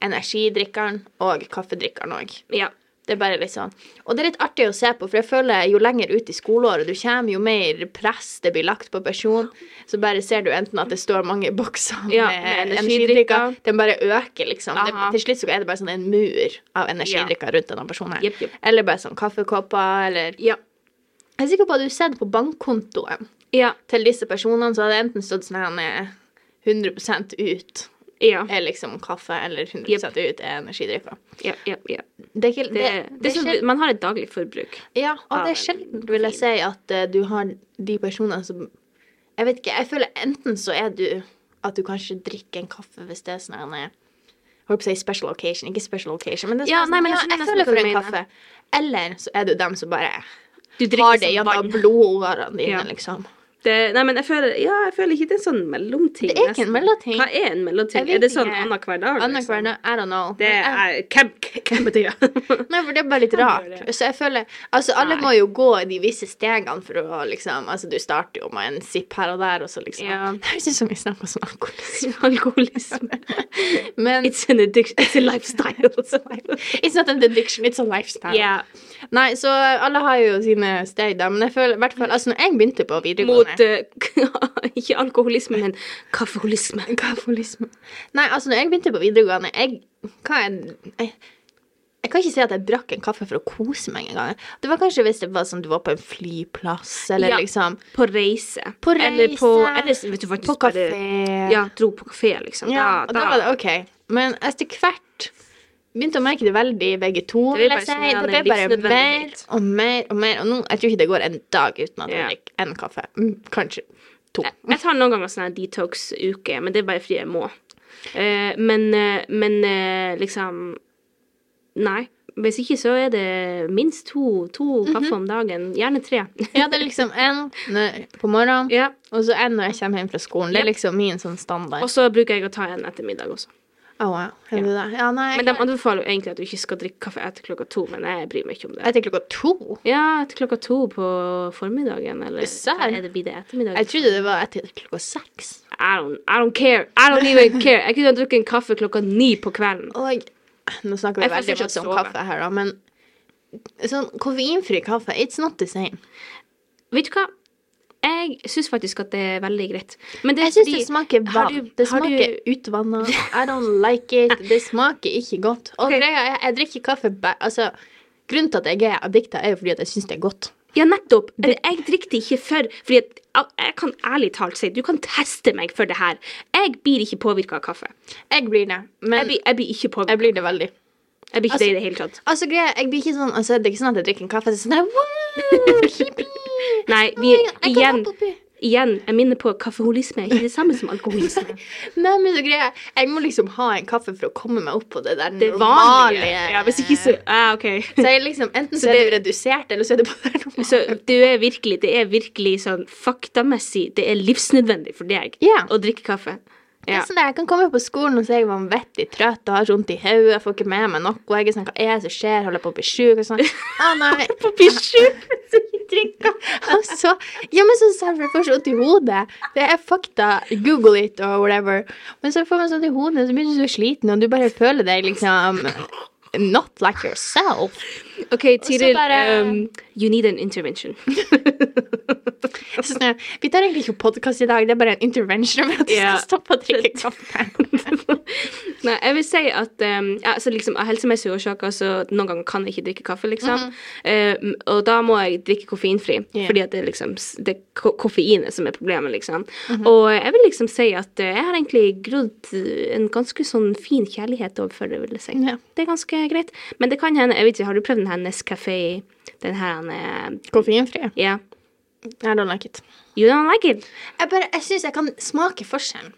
energidrikkeren og kaffedrikkeren òg. Ja. Det er bare litt sånn. Og det er litt artig å se på, for jeg føler jo lenger ut i skoleåret du kommer, jo mer press det blir lagt på personen. Så bare ser du enten at det står mange bokser Ja, med med energidrikker. Den bare øker, liksom. Det, til slutt så er det bare sånn en mur av energidrikker rundt denne personen Yep, jepp. Eller bare sånn kaffekopper, eller Ja. Jeg er sikker på at du har sett på bankkontoen Ja. til disse personene, så hadde det enten stått sånn her eh, 100% ut Ja. er liksom kaffe, eller 100 yep. ut er energidrikker. Ja, ja, ja. Det Det, det, sånn, man har et daglig forbruk. Ja, og det er sjelden, vil jeg si, at uh, du har de personene som Jeg vet ikke, jeg føler enten så er du at du kanskje drikker en kaffe hvis det er sånn en holdt på å si special occasion, ikke special occasion, men det er Ja, sånn, nei, men jeg jeg, jeg føler for en kaffe. Eller så er du dem som bare Du har det gjennom blodårene dine, Ja. liksom. Det, nei, men jeg føler, ja, jeg føler ikke det er sånn mellomting. Det er ikke en mellomting. Hva er en mellomting? Er det sånn annenhver dag? Annenhver dag, I don't know. Det er Hvem, hvem betyr det? Nei, for det er bare litt rart. Så jeg føler Altså, alle Nei. må jo gå de visse stegene for å liksom Altså, du starter jo med en sipp her og der, og så liksom Ja. Det høres ut som vi snakker om alkoholisme. Alkoholisme. Men It's an addiction. It's a lifestyle. It's not an addiction, it's a lifestyle. yeah. Nei, så alle har jo sine steg, da. Men jeg føler i hvert fall Altså, når jeg begynte på videregående Mot uh, Ikke alkoholisme, men kaffeholisme. Alkoholisme. Nei, altså, når jeg begynte på videregående jeg, Hva er jeg, jeg kan ikke si at jeg drakk en kaffe for å kose meg engang. Det var kanskje hvis det var sånn du var på en flyplass, eller Ja. liksom På reise. På Eller på Eller vet du faktisk på kafé. bare Ja, dro på kafé, liksom. Ja, og da var det OK. Men etter hvert begynte å merke det veldig begge to. Det vil bare si. sånn, Det ble bare mer og mer og mer. Og nå, jeg tror ikke det går en dag uten at jeg Ja. drikker en kaffe. Mm, Kanskje to. Jeg- Jeg tar noen ganger sånn detox-uke, men det er bare fordi jeg må. Uh, men, uh, men uh, liksom Nei. Hvis ikke så er det minst to, to kaffe om dagen. Gjerne tre. Ja, det er liksom en på morgenen, ja. og så en når jeg kommer hjem fra skolen. Det er liksom min sånn standard. Og så bruker jeg å ta en etter middag også. Å, wow. Det det? Ja, nei, Men de anbefaler jo egentlig at du ikke skal drikke kaffe etter klokka to, men jeg bryr meg ikke om det. Etter klokka to? Ja, etter klokka to på formiddagen, eller er det blir det ettermiddag? Jeg trodde det var etter klokka seks. I don't, I don't care. I don't even care. Jeg kunne ha drukket en kaffe klokka ni på kvelden. Og nå snakker vi Jeg veldig fortsatt om kaffe her, da, men sånn koffeinfri kaffe, it's not the same. Vet du hva? Jeg syns faktisk at det er veldig greit. Men det Jeg syns det smaker vann. du- det smaker du- utvanna. I don't like it. Det smaker ikke godt. Og okay. greia er, jeg drikker kaffe Altså, grunnen til at jeg er addikta, er jo fordi at jeg syns det er godt. Ja, nettopp. Jeg drikker det ikke for Fordi jeg kan ærlig talt si Du kan teste meg for det her. Jeg blir ikke påvirka av kaffe. Jeg blir det, men Jeg blir, jeg blir ikke påvirka. jeg blir det veldig. Jeg blir ikke Altså- det i det hele tatt. Altså, greia, jeg blir ikke sånn Altså, det er ikke sånn at jeg drikker en kaffe, så det sånn her, wow. Nei, vi, igjen, igjen, jeg minner på kaffeholisme er ikke det samme som alkoholisme. Nei, men greia, jeg må liksom ha en kaffe for å komme meg opp på det der Det normale. Ja, hvis ikke så ah, OK. Så jeg liksom, enten så, er det det- redusert, eller så er det bare normalt. Så du er virkelig, det er virkelig sånn faktamessig, det er livsnødvendig for deg yeah. å drikke kaffe. Ja. er sånn Jeg kan komme på skolen og er jeg vanvittig trøtt og har vondt i hodet, jeg får ikke med meg noe. Jeg er sånn, hva er det som skjer? Holder på å bli sjuk? Og sånn. Å nei. På å bli sjuk. Og så, ja, men så får jeg får så vondt i hodet. Det er fakta. Google it og whatever. Men så får man sånn i hodet, så blir du så sliten, og du bare føler deg liksom not like yourself. OK, Tiril, um, you need an intervention. Sånn, vi tar egentlig ikke podkast i dag, det er bare en intervention for at du skal stoppe å drikke kaffe. Nei, jeg vil si at um, altså liksom, Av helsemessige årsaker så noen ganger kan jeg ikke drikke kaffe, liksom. Eh, og da må jeg drikke koffeinfri, yeah. fordi at det er liksom det er ko koffeinet som er problemet, liksom. Og jeg vil liksom si at eh, jeg har egentlig grodd eh, en ganske sånn fin kjærlighet overfor det, vil jeg si. Ja. Det er ganske greit. Men det kan hende jeg vet ikke, Har du prøvd den her Nescafé? Den her eh, Koffeinfri? Ja. I don't like it. You don't like it? Jeg bare, jeg syns jeg kan smake forskjellen.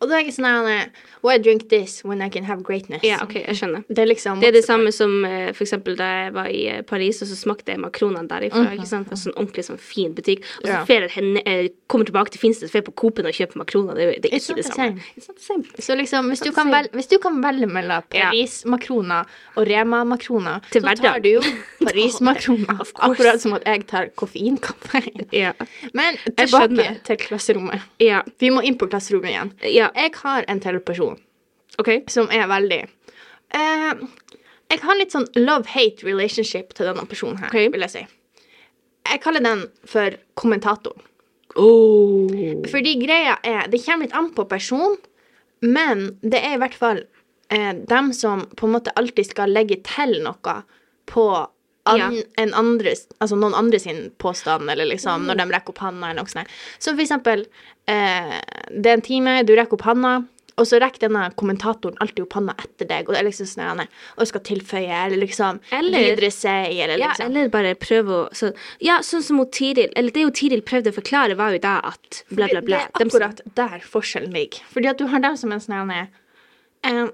Og da er jeg sånn her Why drink this when I can have greatness? Ja, OK, jeg skjønner. Det er liksom Det er det samme som eh, for eksempel da jeg var i eh, Paris, og så smakte jeg makronene derifra. ikke sant? Sånn ordentlig sånn fin butikk. Og så Ja. fer jeg hen- eh, kommer tilbake til Finnsted, fer på Coop-en og kjøper makroner. Det, er- det er ikke det samme. same. It's not the same. Så liksom, hvis du, vel, hvis du kan velge mellom Paris-makroner og Rema-makroner, så tar du jo Paris-makroner. Akkurat som at jeg tar koffeinkaffe. Ja. Men tilbake til klasserommet. ja. Vi må inn på klasserommet igjen. Ja, Jeg har en til person okay. som er veldig uh, Jeg har litt sånn love-hate relationship til denne personen her, okay. vil jeg si. Jeg kaller den for kommentatoren. Oh. Fordi greia er Det kommer litt an på person, men det er i hvert fall eh, dem som på en måte alltid skal legge til noe på an, Ja. en andres, altså noen andre sin påstand, eller liksom når de rekker opp handa, eller noe sånt. Så for eksempel eh, Det er en time, du rekker opp handa. Og så rekker denne kommentatoren alltid opp handa etter deg, og det er liksom sånn og skal tilføye, eller liksom Eller- videre si, eller Ja, liksom eller bare prøve å så, Ja, sånn som mot Tiril. Eller det jo Tiril prøvde å forklare, var jo da at bla, bla, bla. Det er akkurat der forskjellen ligger. Fordi at du har dem som en sånn eh,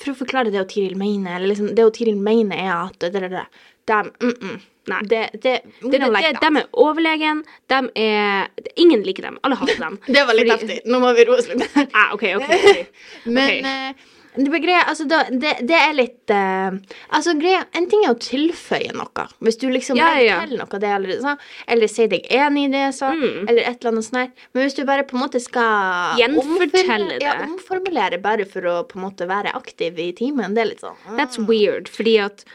For å forklare det Tiril mener, eller liksom det Tiril mener er at det, det, det, dem, mm, mm. Nei. Det, det, Det, det, like det, de er overlegen. De er Ingen liker dem. Alle hater dem. Det var litt heftig. Nå må vi roe oss litt. Ah, OK, OK. okay. Men okay. Uh, det, greia, altså, det, det er litt uh, Altså, greia En ting er å tilføye noe. Hvis du liksom Ja, ja. til noe det allerede sa, eller sier deg enig i det jeg sa, Mm. eller et eller annet sånt der. Men hvis du bare på en måte skal Gjenfortelle omformulere- Ja, omformulere bare for å på en måte være aktiv i timen, det er litt sånn uh. That's weird, fordi at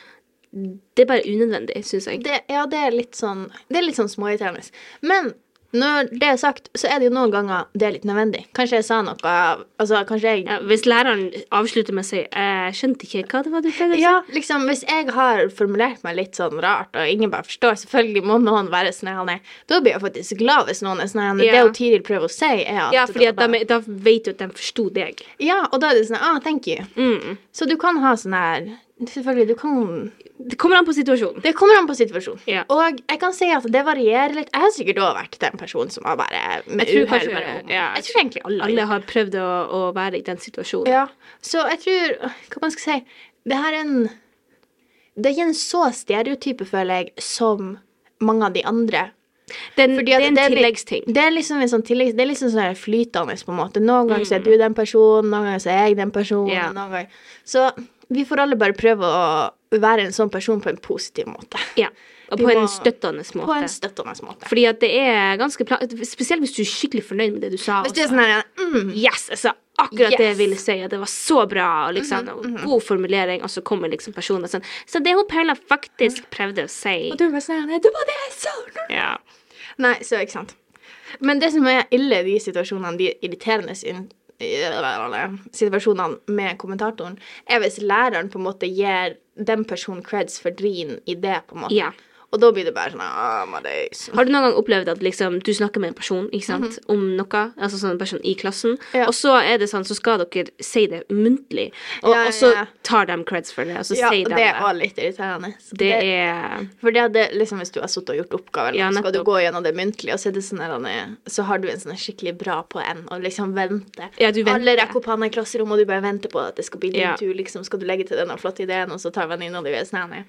det er bare unødvendig, syns jeg. det, Ja, det er litt sånn Det er litt sånn småirriterende. Men når det er sagt, så er det jo noen ganger det er litt nødvendig. Kanskje jeg sa noe Altså, kanskje jeg Ja, hvis læreren avslutter med å si 'Jeg skjønte ikke hva det var du pleide å si', Ja, liksom, hvis jeg har formulert meg litt sånn rart, og ingen bare forstår, selvfølgelig må noen være snill, da blir jeg faktisk glad hvis noen er. Det Ja. hun Tiril prøver å si, er at Ja, fordi da, de, da vet du at de forsto deg. Ja, og da er det sånn ah, thank you. Mm. Så du kan ha sånn her Selvfølgelig, du kan Det kommer an på situasjonen. Det kommer an på situasjonen. Ja. Og jeg kan si at det varierer litt. Jeg har sikkert òg vært den personen som har bare med Jeg tror uhell kanskje- bare ja. Jeg tror egentlig alle, Alle har prøvd å, å være i den situasjonen. Ja, så jeg tror Hva man skal si Det her er en Det er ikke en så stereotype, føler jeg, som mange av de andre. Den, det er en det tilleggsting. Det er liksom en sånn tilleggs... Det er liksom sånn flytende, på en måte. Noen ganger Mm. så er du den personen, noen ganger så er jeg den personen. Ja. Så vi får alle bare prøve å være en sånn person på en positiv måte. Ja. Og på en støttende måte. På en støttende måte. Fordi at det er ganske Spesielt hvis du er skikkelig fornøyd med det du sa. Hvis du er sånn her mm, Yes! Jeg sa akkurat det jeg ville si, at det var så bra, og liksom, og god formulering, og så kommer liksom personen sånn. Så det hun Paula faktisk prøvde å si Og du var sånn Det var det jeg sa! ja. Nei, så ikke sant. Men det som er ille i de situasjonene, de irriterende situasjonene med kommentatoren, er hvis læreren på en måte gir den personen creds for drin i det, på en måte. Ja. Og da blir det bare sånn ah, my days. Har du noen gang opplevd at liksom, du snakker med en person ikke sant, om noe, altså sånn en person i klassen. Ja. og så er det sånn, så skal dere si det muntlig, og, Ja, ja, og så tar de creds for det, og så Ja, sier det de er det. også litt irriterende. Det, Det er For det, er det liksom hvis du har sittet og gjort oppgaver, Ja, så skal du gå gjennom det muntlig, og så, er det sånn der, så har du en sånn skikkelig bra på en, og liksom venter. Ja, du venter. Alle rekker opp hånda i klasserommet, og du bare venter på at det skal bli din Ja. tur. Liksom skal du legge til denne flotte ideen, og så tar venninna di ved her,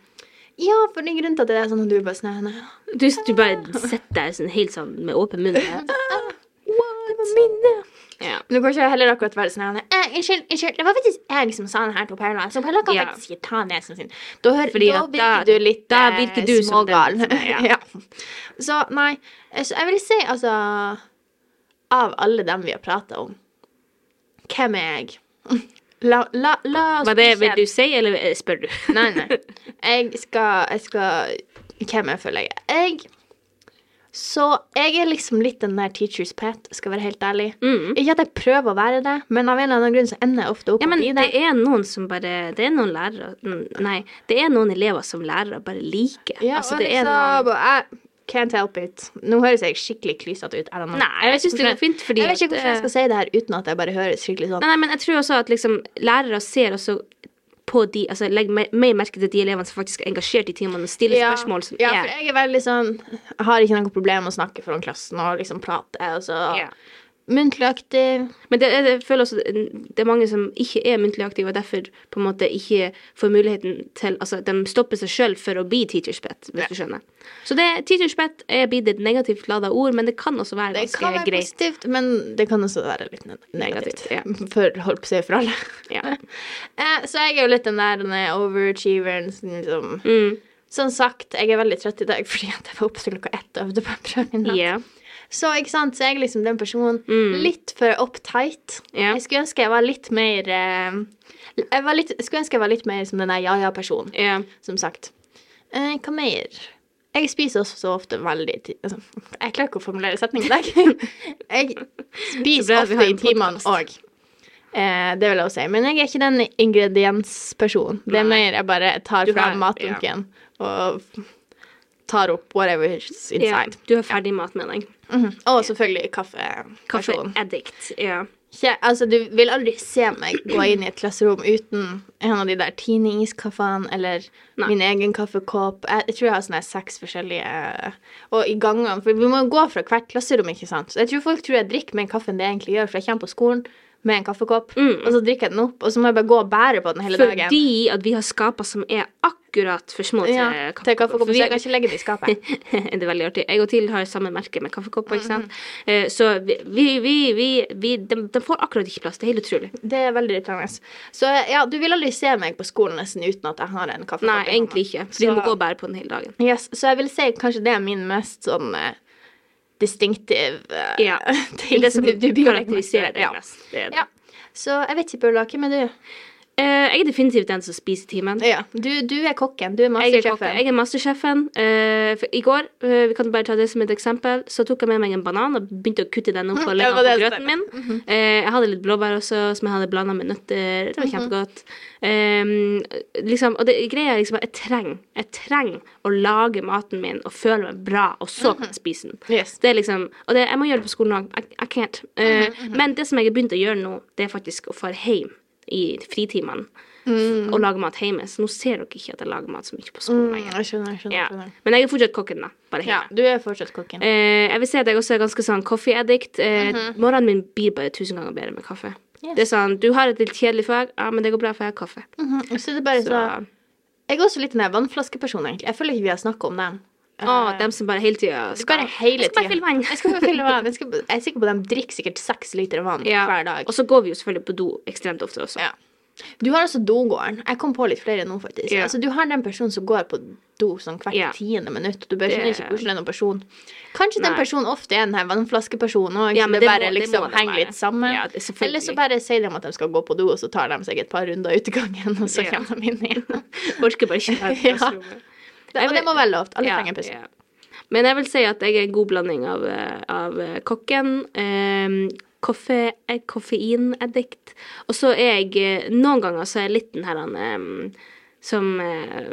Ja, for det er grunnen til at det er sånn at du bare sånn du, du bare sitter der sånn, helt sånn med åpen munn. Det var minne. Ja. Men du kan ikke heller akkurat være sånn eh, Unnskyld, unnskyld, det var faktisk jeg som sa den her til Perla. Så Perla kan Ja. faktisk ikke ta nesen sin. Da, hør, da virker du litt da eh, virker du smågal. som den. ja. ja. Så nei, eh, så jeg vil si altså Av alle dem vi har prata om, hvem er jeg? La, la, la oss Hva det vil du si, eller spør du? Nei, nei. Jeg skal, jeg skal Hvem jeg føler jeg er? Jeg Så jeg er liksom litt den der teacher's pet, skal være helt ærlig. Mm. Ikke at jeg prøver å være det, men av en eller annen grunn så ender jeg ofte opp Ja, men i det. det er noen som bare Det er noen lærere Nei, det er noen elever som lærere bare liker. Ja, altså, og det liksom, noen jeg can't help it. Nå høres jeg skikkelig klysete ut. Nei, jeg syns det går fint, fordi Jeg vet ikke hvorfor jeg skal si det her uten at jeg bare høres skikkelig sånn Nei, nei, men jeg tror også at liksom lærere ser også på de Altså legger mer, mer merke til de elevene som faktisk er engasjert i timene og stiller ja, spørsmål som ja, er for jeg er veldig sånn har ikke noe problem med å snakke foran klassen og liksom prate, og så Ja. Muntlig aktiv. Men det, jeg føler også det er mange som ikke er muntlig aktive, og derfor på en måte ikke får muligheten til Altså, de stopper seg sjøl for å bli teacher's pet, hvis Ja. du skjønner. Så det, teacher's pet er blitt et negativt lada ord, men det kan også være ganske greit. Det kan være greit. positivt, men det kan også være litt negativt. Negativt, ja. For, holdt på å si, for alle. Ja. Eh, så jeg er jo litt den der er overachieveren som liksom Mm. Som sagt, jeg er veldig trøtt i dag fordi jeg var oppe til klokka ett og øvde på en prøve i natt. Ja. Så ikke sant, så jeg er liksom den personen Mm. litt for uptight. Yeah. Jeg skulle ønske jeg var litt mer eh, Jeg var litt, skulle ønske jeg var litt mer som den der ja-ja-personen, yeah. som sagt. Eh, hva mer? Jeg spiser også så ofte veldig altså, Jeg klarer ikke å formulere setningen i dag. jeg spiser ofte i en timene òg. Eh, det vil jeg også si. Men jeg er ikke den ingredienspersonen. Det er mer jeg bare tar fra fram matdunken og tar opp whatever's ja. inside. Du har ferdig mat med deg. -hmm. Og selvfølgelig kaffe. Kaffeaddict. Ja. Ikke, altså, du vil aldri se meg gå inn i et klasserom uten en av de der Tine iskaffene eller Nei. min egen kaffekopp. Jeg, jeg tror jeg har sånne seks forskjellige Og i gangene For vi må gå fra hvert klasserom, ikke sant. Så jeg tror folk tror jeg drikker mer kaffe enn det jeg egentlig gjør, for jeg kommer på skolen, med en kaffekopp, Mm. og så drikker jeg den opp, og så må jeg bare gå og bære på den hele dagen. Fordi at vi har skaper som er akkurat for små til ja, kaffekopper. til kaffekopp, så jeg kan ikke legge det i skapet. det er veldig artig. Jeg og Til har samme merke med kaffekopper, ikke sant. sant. Eh, Så vi, vi, vi, de, de får akkurat ikke plass. Det er helt utrolig. Det er veldig irriterende. Så ja, du vil aldri se meg på skolen nesten uten at jeg har en kaffekopp. Nei, egentlig ikke. For du må gå og bære på den hele dagen. Yes, så jeg vil si kanskje det er min mest sånn eh, distinctive eh, Ja. Ting det som du, du karakteriserer deg ja. mest. Det det. Ja. Så jeg vet ikke, Paula, hvem er du? Eh, jeg er definitivt den som spiser timen. Ja, du, du er kokken. Du er er, mastersjefen. jeg er mastersjefen. Eh, I går, eh, vi kan bare ta det som et eksempel, så tok jeg med meg en banan og begynte å kutte den opp og legge den på grøten min. Eh, jeg hadde litt blåbær også, som jeg hadde blanda med nøtter. Det var kjempegodt. Ehm, liksom, og det greia er liksom at jeg trenger Jeg trenger å lage maten min og føle meg bra, og så kan jeg spise den. Yes. Det er liksom, og det, jeg må gjøre det på skolen òg. I, I can't. Eh, Men det som jeg har begynt å gjøre nå, det er faktisk å dra hjem i fritimene og lage mat hjemme. Så nå ser dere ikke at jeg lager mat så mye på skolen Mm, jeg skjønner, jeg skjønner. Ja. skjønner. Men jeg er fortsatt kokken, da. Bare Ja, hjemme. du er fortsatt kokken. Eh, jeg vil si at jeg også er ganske sånn coffee addict. Eh, Mhm. Morgenen min blir bare tusen ganger bedre med kaffe. Yes. Det er sånn, Du har et litt kjedelig fag, ja, men det går bra, for jeg har kaffe. -hmm. Så det er bare Så, så Jeg er også litt den der vannflaskepersonen, egentlig. Jeg føler ikke vi har snakka om dem. Å, oh, dem som bare hele tida bare hele Jeg skal bare fylle vann. Jeg skal fylle vann. Jeg, skal, jeg er sikker på at de drikker sikkert seks liter vann Ja. hver dag. Og så går vi jo selvfølgelig på do ekstremt ofte også. Ja. Du har også dogården. Jeg kom på litt flere nå, faktisk. Ja. Altså, du har den personen som går på do sånn hvert Ja. tiende minutt. Du bør skjønne ikke hvordan det er noen person. Kanskje den personen ofte er den her vannflaskepersonen òg, Ja, det, det bare må- liksom det henger litt sammen. Ja, er. Eller så bare sier de at de skal gå på do, og så tar de seg et par runder i gangen, og så kommer de inn igjen. Orker bare ikke Ja. klasserommet. Og det må være lov. Alle Ja, trenger pause. ja. Men jeg vil si at jeg er en god blanding av, eh, av eh, kokken, eh, koffe, eh, og så er jeg Noen ganger så er jeg litt den her som eh,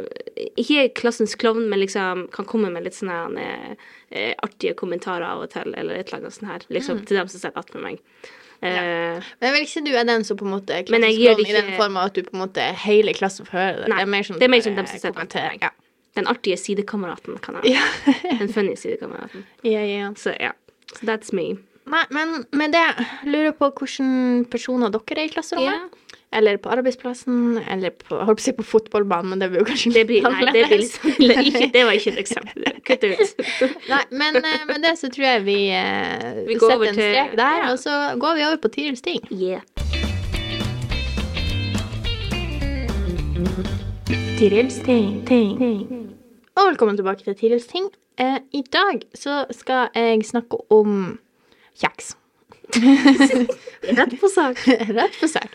Ikke klassens klovn, men liksom kan komme med litt sånne her eh, artige kommentarer av og til, eller et eller annet sånt her, liksom, Mm. til dem som sitter attmed meg. Eh, Men jeg vil ikke du er den som på en måte er Men gjør klovn i den form at du på en måte hele klassen får høre det. Nei, det er mer som, det er mer du som dem som sitter attmed meg. Ja. Den artige sidekameraten, kan jeg ha. Den funny sidekameraten. ja, ja. Så ja. So that's me. Nei, men med det lurer jeg på hvilke personer dere er i klasserommet. Ja. Eller på arbeidsplassen, eller på, holdt på å si på fotballbanen, men det blir jo kanskje Det blir, nei, det blir liksom ikke, Det var ikke et eksempel. Kutt ut. Nei, men eh, med det så tror jeg vi, eh, Vi går setter en strek der, ja. og så går vi over på Tirils ting. Yeah. Tirils ting, ting. Og velkommen tilbake til Tirils ting. Eh, I dag så skal jeg snakke om kjeks. Rett på sak. Rett på sak.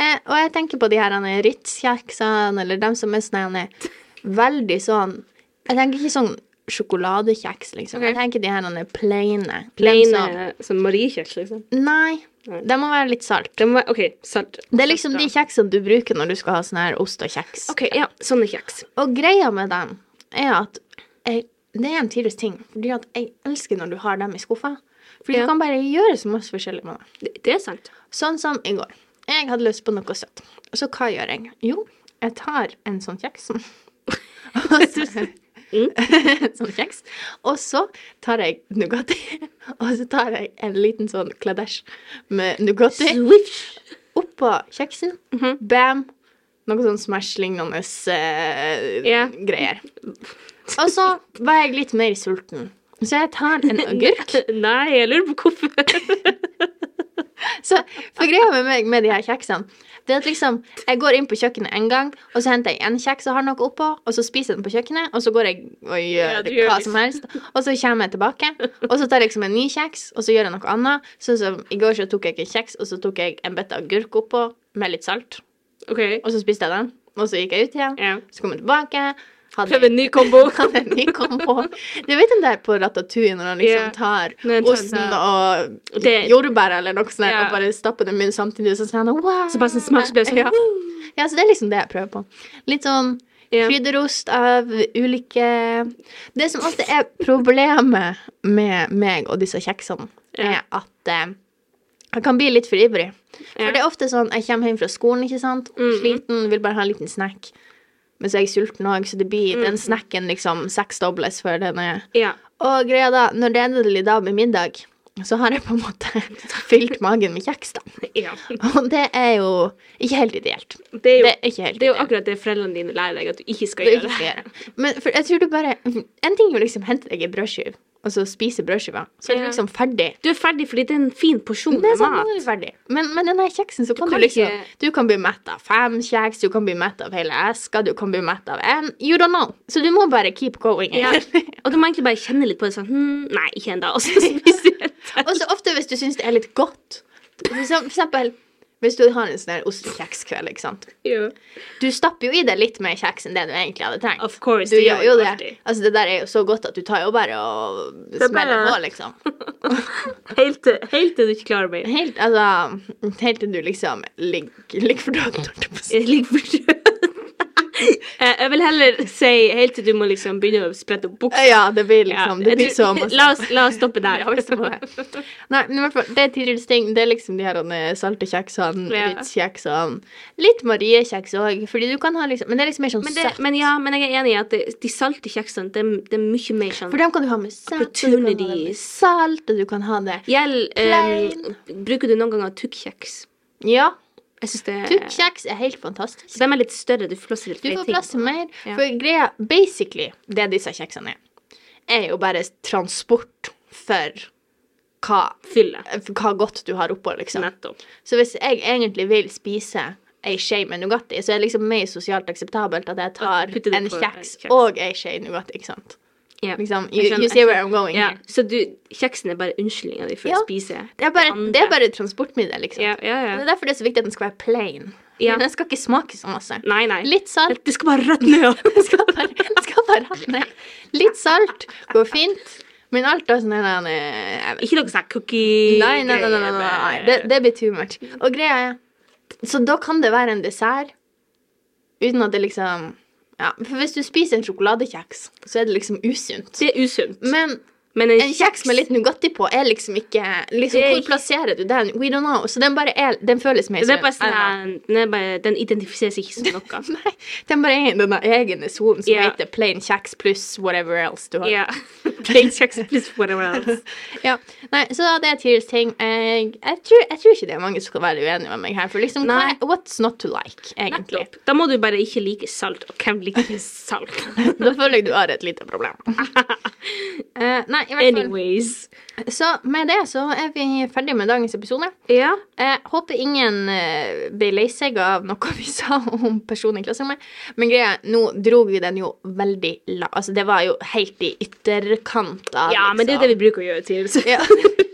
Eh, og jeg tenker på de her Ritz-kjeksene, eller dem som er sånn veldig sånn Jeg tenker ikke sånn sjokoladekjeks, liksom. Okay. Jeg tenker de her er plaine. Plain som- som mariekjeks, liksom. Nei. Nei. De må være litt salt. Det være OK, salt. Det er liksom de kjeksene du bruker når du skal ha sånn her ost og kjeks. OK, ja. Sånne kjeks. Og greia med dem er at jeg, det er en tidligere ting. Fordi at jeg elsker når du har dem i skuffa. Fordi Ja. du kan bare gjøre så masse forskjellig med det. Det, det er sant. Sånn som i går. Jeg hadde lyst på noe søtt. Så hva gjør jeg? Jo, jeg tar en sånn kjeks. Og så, en sånn kjeks. Og så tar jeg Nugatti. Og så tar jeg en liten sånn kladesj med Nugatti oppå kjeksen. Bam! Noe sånn Smash-lignende uh, yeah. greier. Og så var jeg litt mer sulten. Så jeg tar en agurk. Nei, jeg lurer på hvorfor. Så for greia med meg med de her kjeksene, det er at liksom Jeg går inn på kjøkkenet en gang, og så henter jeg en kjeks og har noe oppå, og så spiser jeg den på kjøkkenet, og så går jeg og gjør ja, hva som helst, og så kommer jeg tilbake, og så tar jeg liksom en ny kjeks, og så gjør jeg noe annet. Sånn som i går så tok jeg en kjeks, og så tok jeg en bit agurk oppå med litt salt, OK. og så spiste jeg den, og så gikk jeg ut igjen, Ja. så kom jeg tilbake. Hadde Prøv en ny kombo. hadde en ny kombo. Du vet den der på Ratatouille når han liksom tar osten sånn- og Det- jordbær eller noe sånt der, og bare stapper det i munnen samtidig, så han wow. Så bare sånn smak, det sånn ja. ja, så det er liksom det jeg prøver på. Litt sånn yeah. krydderost av ulike Det som alltid er problemet med meg og disse kjeksene, er at eh, jeg kan bli litt for ivrig. For det er ofte sånn jeg kommer hjem fra skolen, ikke sant, Mhm. sliten, vil bare ha en liten snack. Men så er jeg sulten òg, så det blir den snacken liksom seksdobles før den er Ja. Og greia da, når det endelig da blir middag, så har jeg på en måte fylt magen med kjeks, da. Ja. Og det er jo ikke helt ideelt. Det er jo, Det er helt det er jo akkurat det foreldrene dine lærer deg at du ikke skal gjøre. ikke gjøre. Men for jeg tror du bare En ting er jo liksom hente deg en brødskive, og så spise brødskiva. Så er du liksom ferdig. Du er ferdig fordi det er en fin porsjon med sånn, mat. Men, men denne kjeksen, så kan du, kan liksom ikke- Du kan bli mett av fem kjeks, du kan bli mett av hele eska, du kan bli mett av en You don't know. Så du må bare keep going. Ja. Og du må egentlig bare kjenne litt på det sånn hm, Nei, ikke ennå. Og så spiser du et. Og så ofte hvis du syns det er litt godt. For eksempel hvis du har en sånn ostekjekskveld, ikke sant. Yeah. Du stapper jo i deg litt mer kjeks enn det du egentlig hadde trengt. Of course, Du gjør jo det. alltid. Altså, det der er jo så godt at du tar jo bare og er smeller på, liksom. Helt, til- helt til du ikke klarer mer. Helt, altså, helt til du liksom ligger, ligger for døden, holdt jeg på å si. Jeg. Eh, Jeg vil heller si helt til du må liksom begynne å sprette opp buksa. Ja, det blir Ja, liksom, det blir så masse. La oss, la oss stoppe der. Ja, vi stopper der. Nei, men i hvert fall, det er tidligere ting. Det er liksom de her eh, salte kjeksene, Ja. Ritz-kjeksene. Litt Marie-kjeks òg, fordi du kan ha liksom Men det er liksom mer sånn Men, det, søtt. men ja, men jeg er enig i at det, de salte kjeksene, det, det er mye mer sånn For dem kan du ha med salt, og du kan ha det med salt, og du kan ha det Gjell, um, Bruker du noen ganger tukkjeks? Ja, Jeg synes det tykk-kjeks er helt fantastisk. De er litt større, du får plass til litt Du får plass til mer. Ja. For greia, basically, det disse kjeksene er, er jo bare transport for hva, Fylle. for hva godt du har oppå, liksom. Nettopp. Så hvis jeg egentlig vil spise ei skje med Nugatti, så er det liksom mer sosialt akseptabelt at jeg tar en kjeks, kjeks. og ei skje Nugatti, ikke sant? Ja. Liksom, you, you see where I'm going Yeah. så du, kjeksen er bare unnskyldninga di for Ja. å spise Det er bare, det er bare transportmiddel, liksom. Yeah, yeah, Det er derfor det er så viktig at den skal være plain. Den skal ikke smake så masse. Nei, nei. Litt salt. Det, skal bare rett ned. Det skal bare, det skal bare rett ned. Litt salt går fint, men alt av sånn vet Ikke noe sånn cookie Nei, nei, nei, nei, nei, nei. Det, det blir too much. Og greia er Så da kan det være en dessert uten at det liksom Ja, for hvis du spiser en sjokoladekjeks, så er det liksom usunt. Det er usunt. Men Men en kjeks med litt Nugatti på er liksom ikke liksom, er Hvor ikke- plasserer du den? We don't know. Så den bare er Den føles mer er know. sånn, den, den identifiserer seg ikke som noe. Nei, den bare er i denne egne sonen som yeah. heter plain kjeks pluss whatever else du har. Yeah. Plain kjeks pluss whatever else. Ja. Nei, så det er Tears ting. Jeg, jeg, tror, jeg tror ikke det er mange som skal være uenige med meg her. For liksom, Nei. what's not to like, egentlig? Nettopp. Da må du bare ikke like salt. Og hvem liker salt? Da føler jeg du har et lite problem. uh, nei, i hvert fall. Anyways. Så med det så er vi ferdige med dagens episode. Ja. Jeg håper ingen eh, ble lei seg av noe vi sa om personen i klasserommet. Men greia, nå dro vi den jo veldig la... Altså, det var jo helt i ytterkant av ja, men det er det vi bruker å gjøre til. Så. Ja.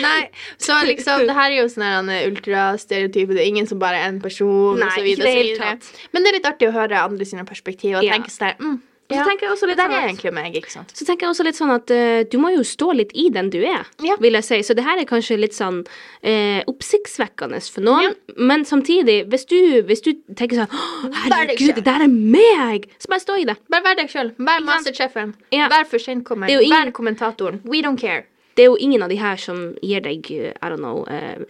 Nei, så liksom Det her er jo sånn ultrastereotype. Det er ingen som bare er en person. Nei, tatt. Men det er litt artig å høre andre sine perspektiv og Ja. tenke sånn mm, Og så ja, tenker jeg også det litt der sånn er at- egentlig meg, ikke sant? Så tenker jeg også litt sånn at uh, du må jo stå litt i den du er, Ja. vil jeg si. Så det her er kanskje litt sånn uh, oppsiktsvekkende for noen. Men samtidig, hvis du, hvis du tenker sånn «Å, Vær deg Herregud, det der er meg! Så bare stå i det. Bare vær deg sjøl. Vær masterchefen. Ja. Vær for er jo ingen- Vær kommentatoren. We don't care. Det er jo ingen av de her som gir deg, eh, I don't know, uh,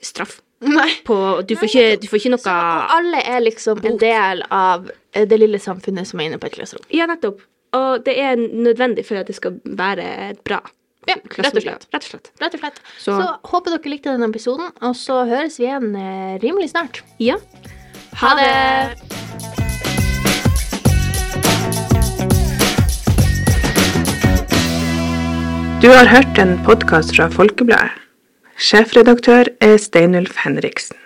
straff. Nei. På, du, får ikke, du får ikke Så, noe alle er liksom en del av det lille samfunnet som er inne på et klasserom. Ja, nettopp. Og det er nødvendig for at det skal være bra Ja, rett og slett. Rett og slett. Rett og slett. Så, Så- håper dere likte denne episoden, og så høres vi igjen eh, rimelig snart. Ja. Ha det! Du har hørt en podkast fra Folkebladet. Sjefredaktør er Steinulf Henriksen.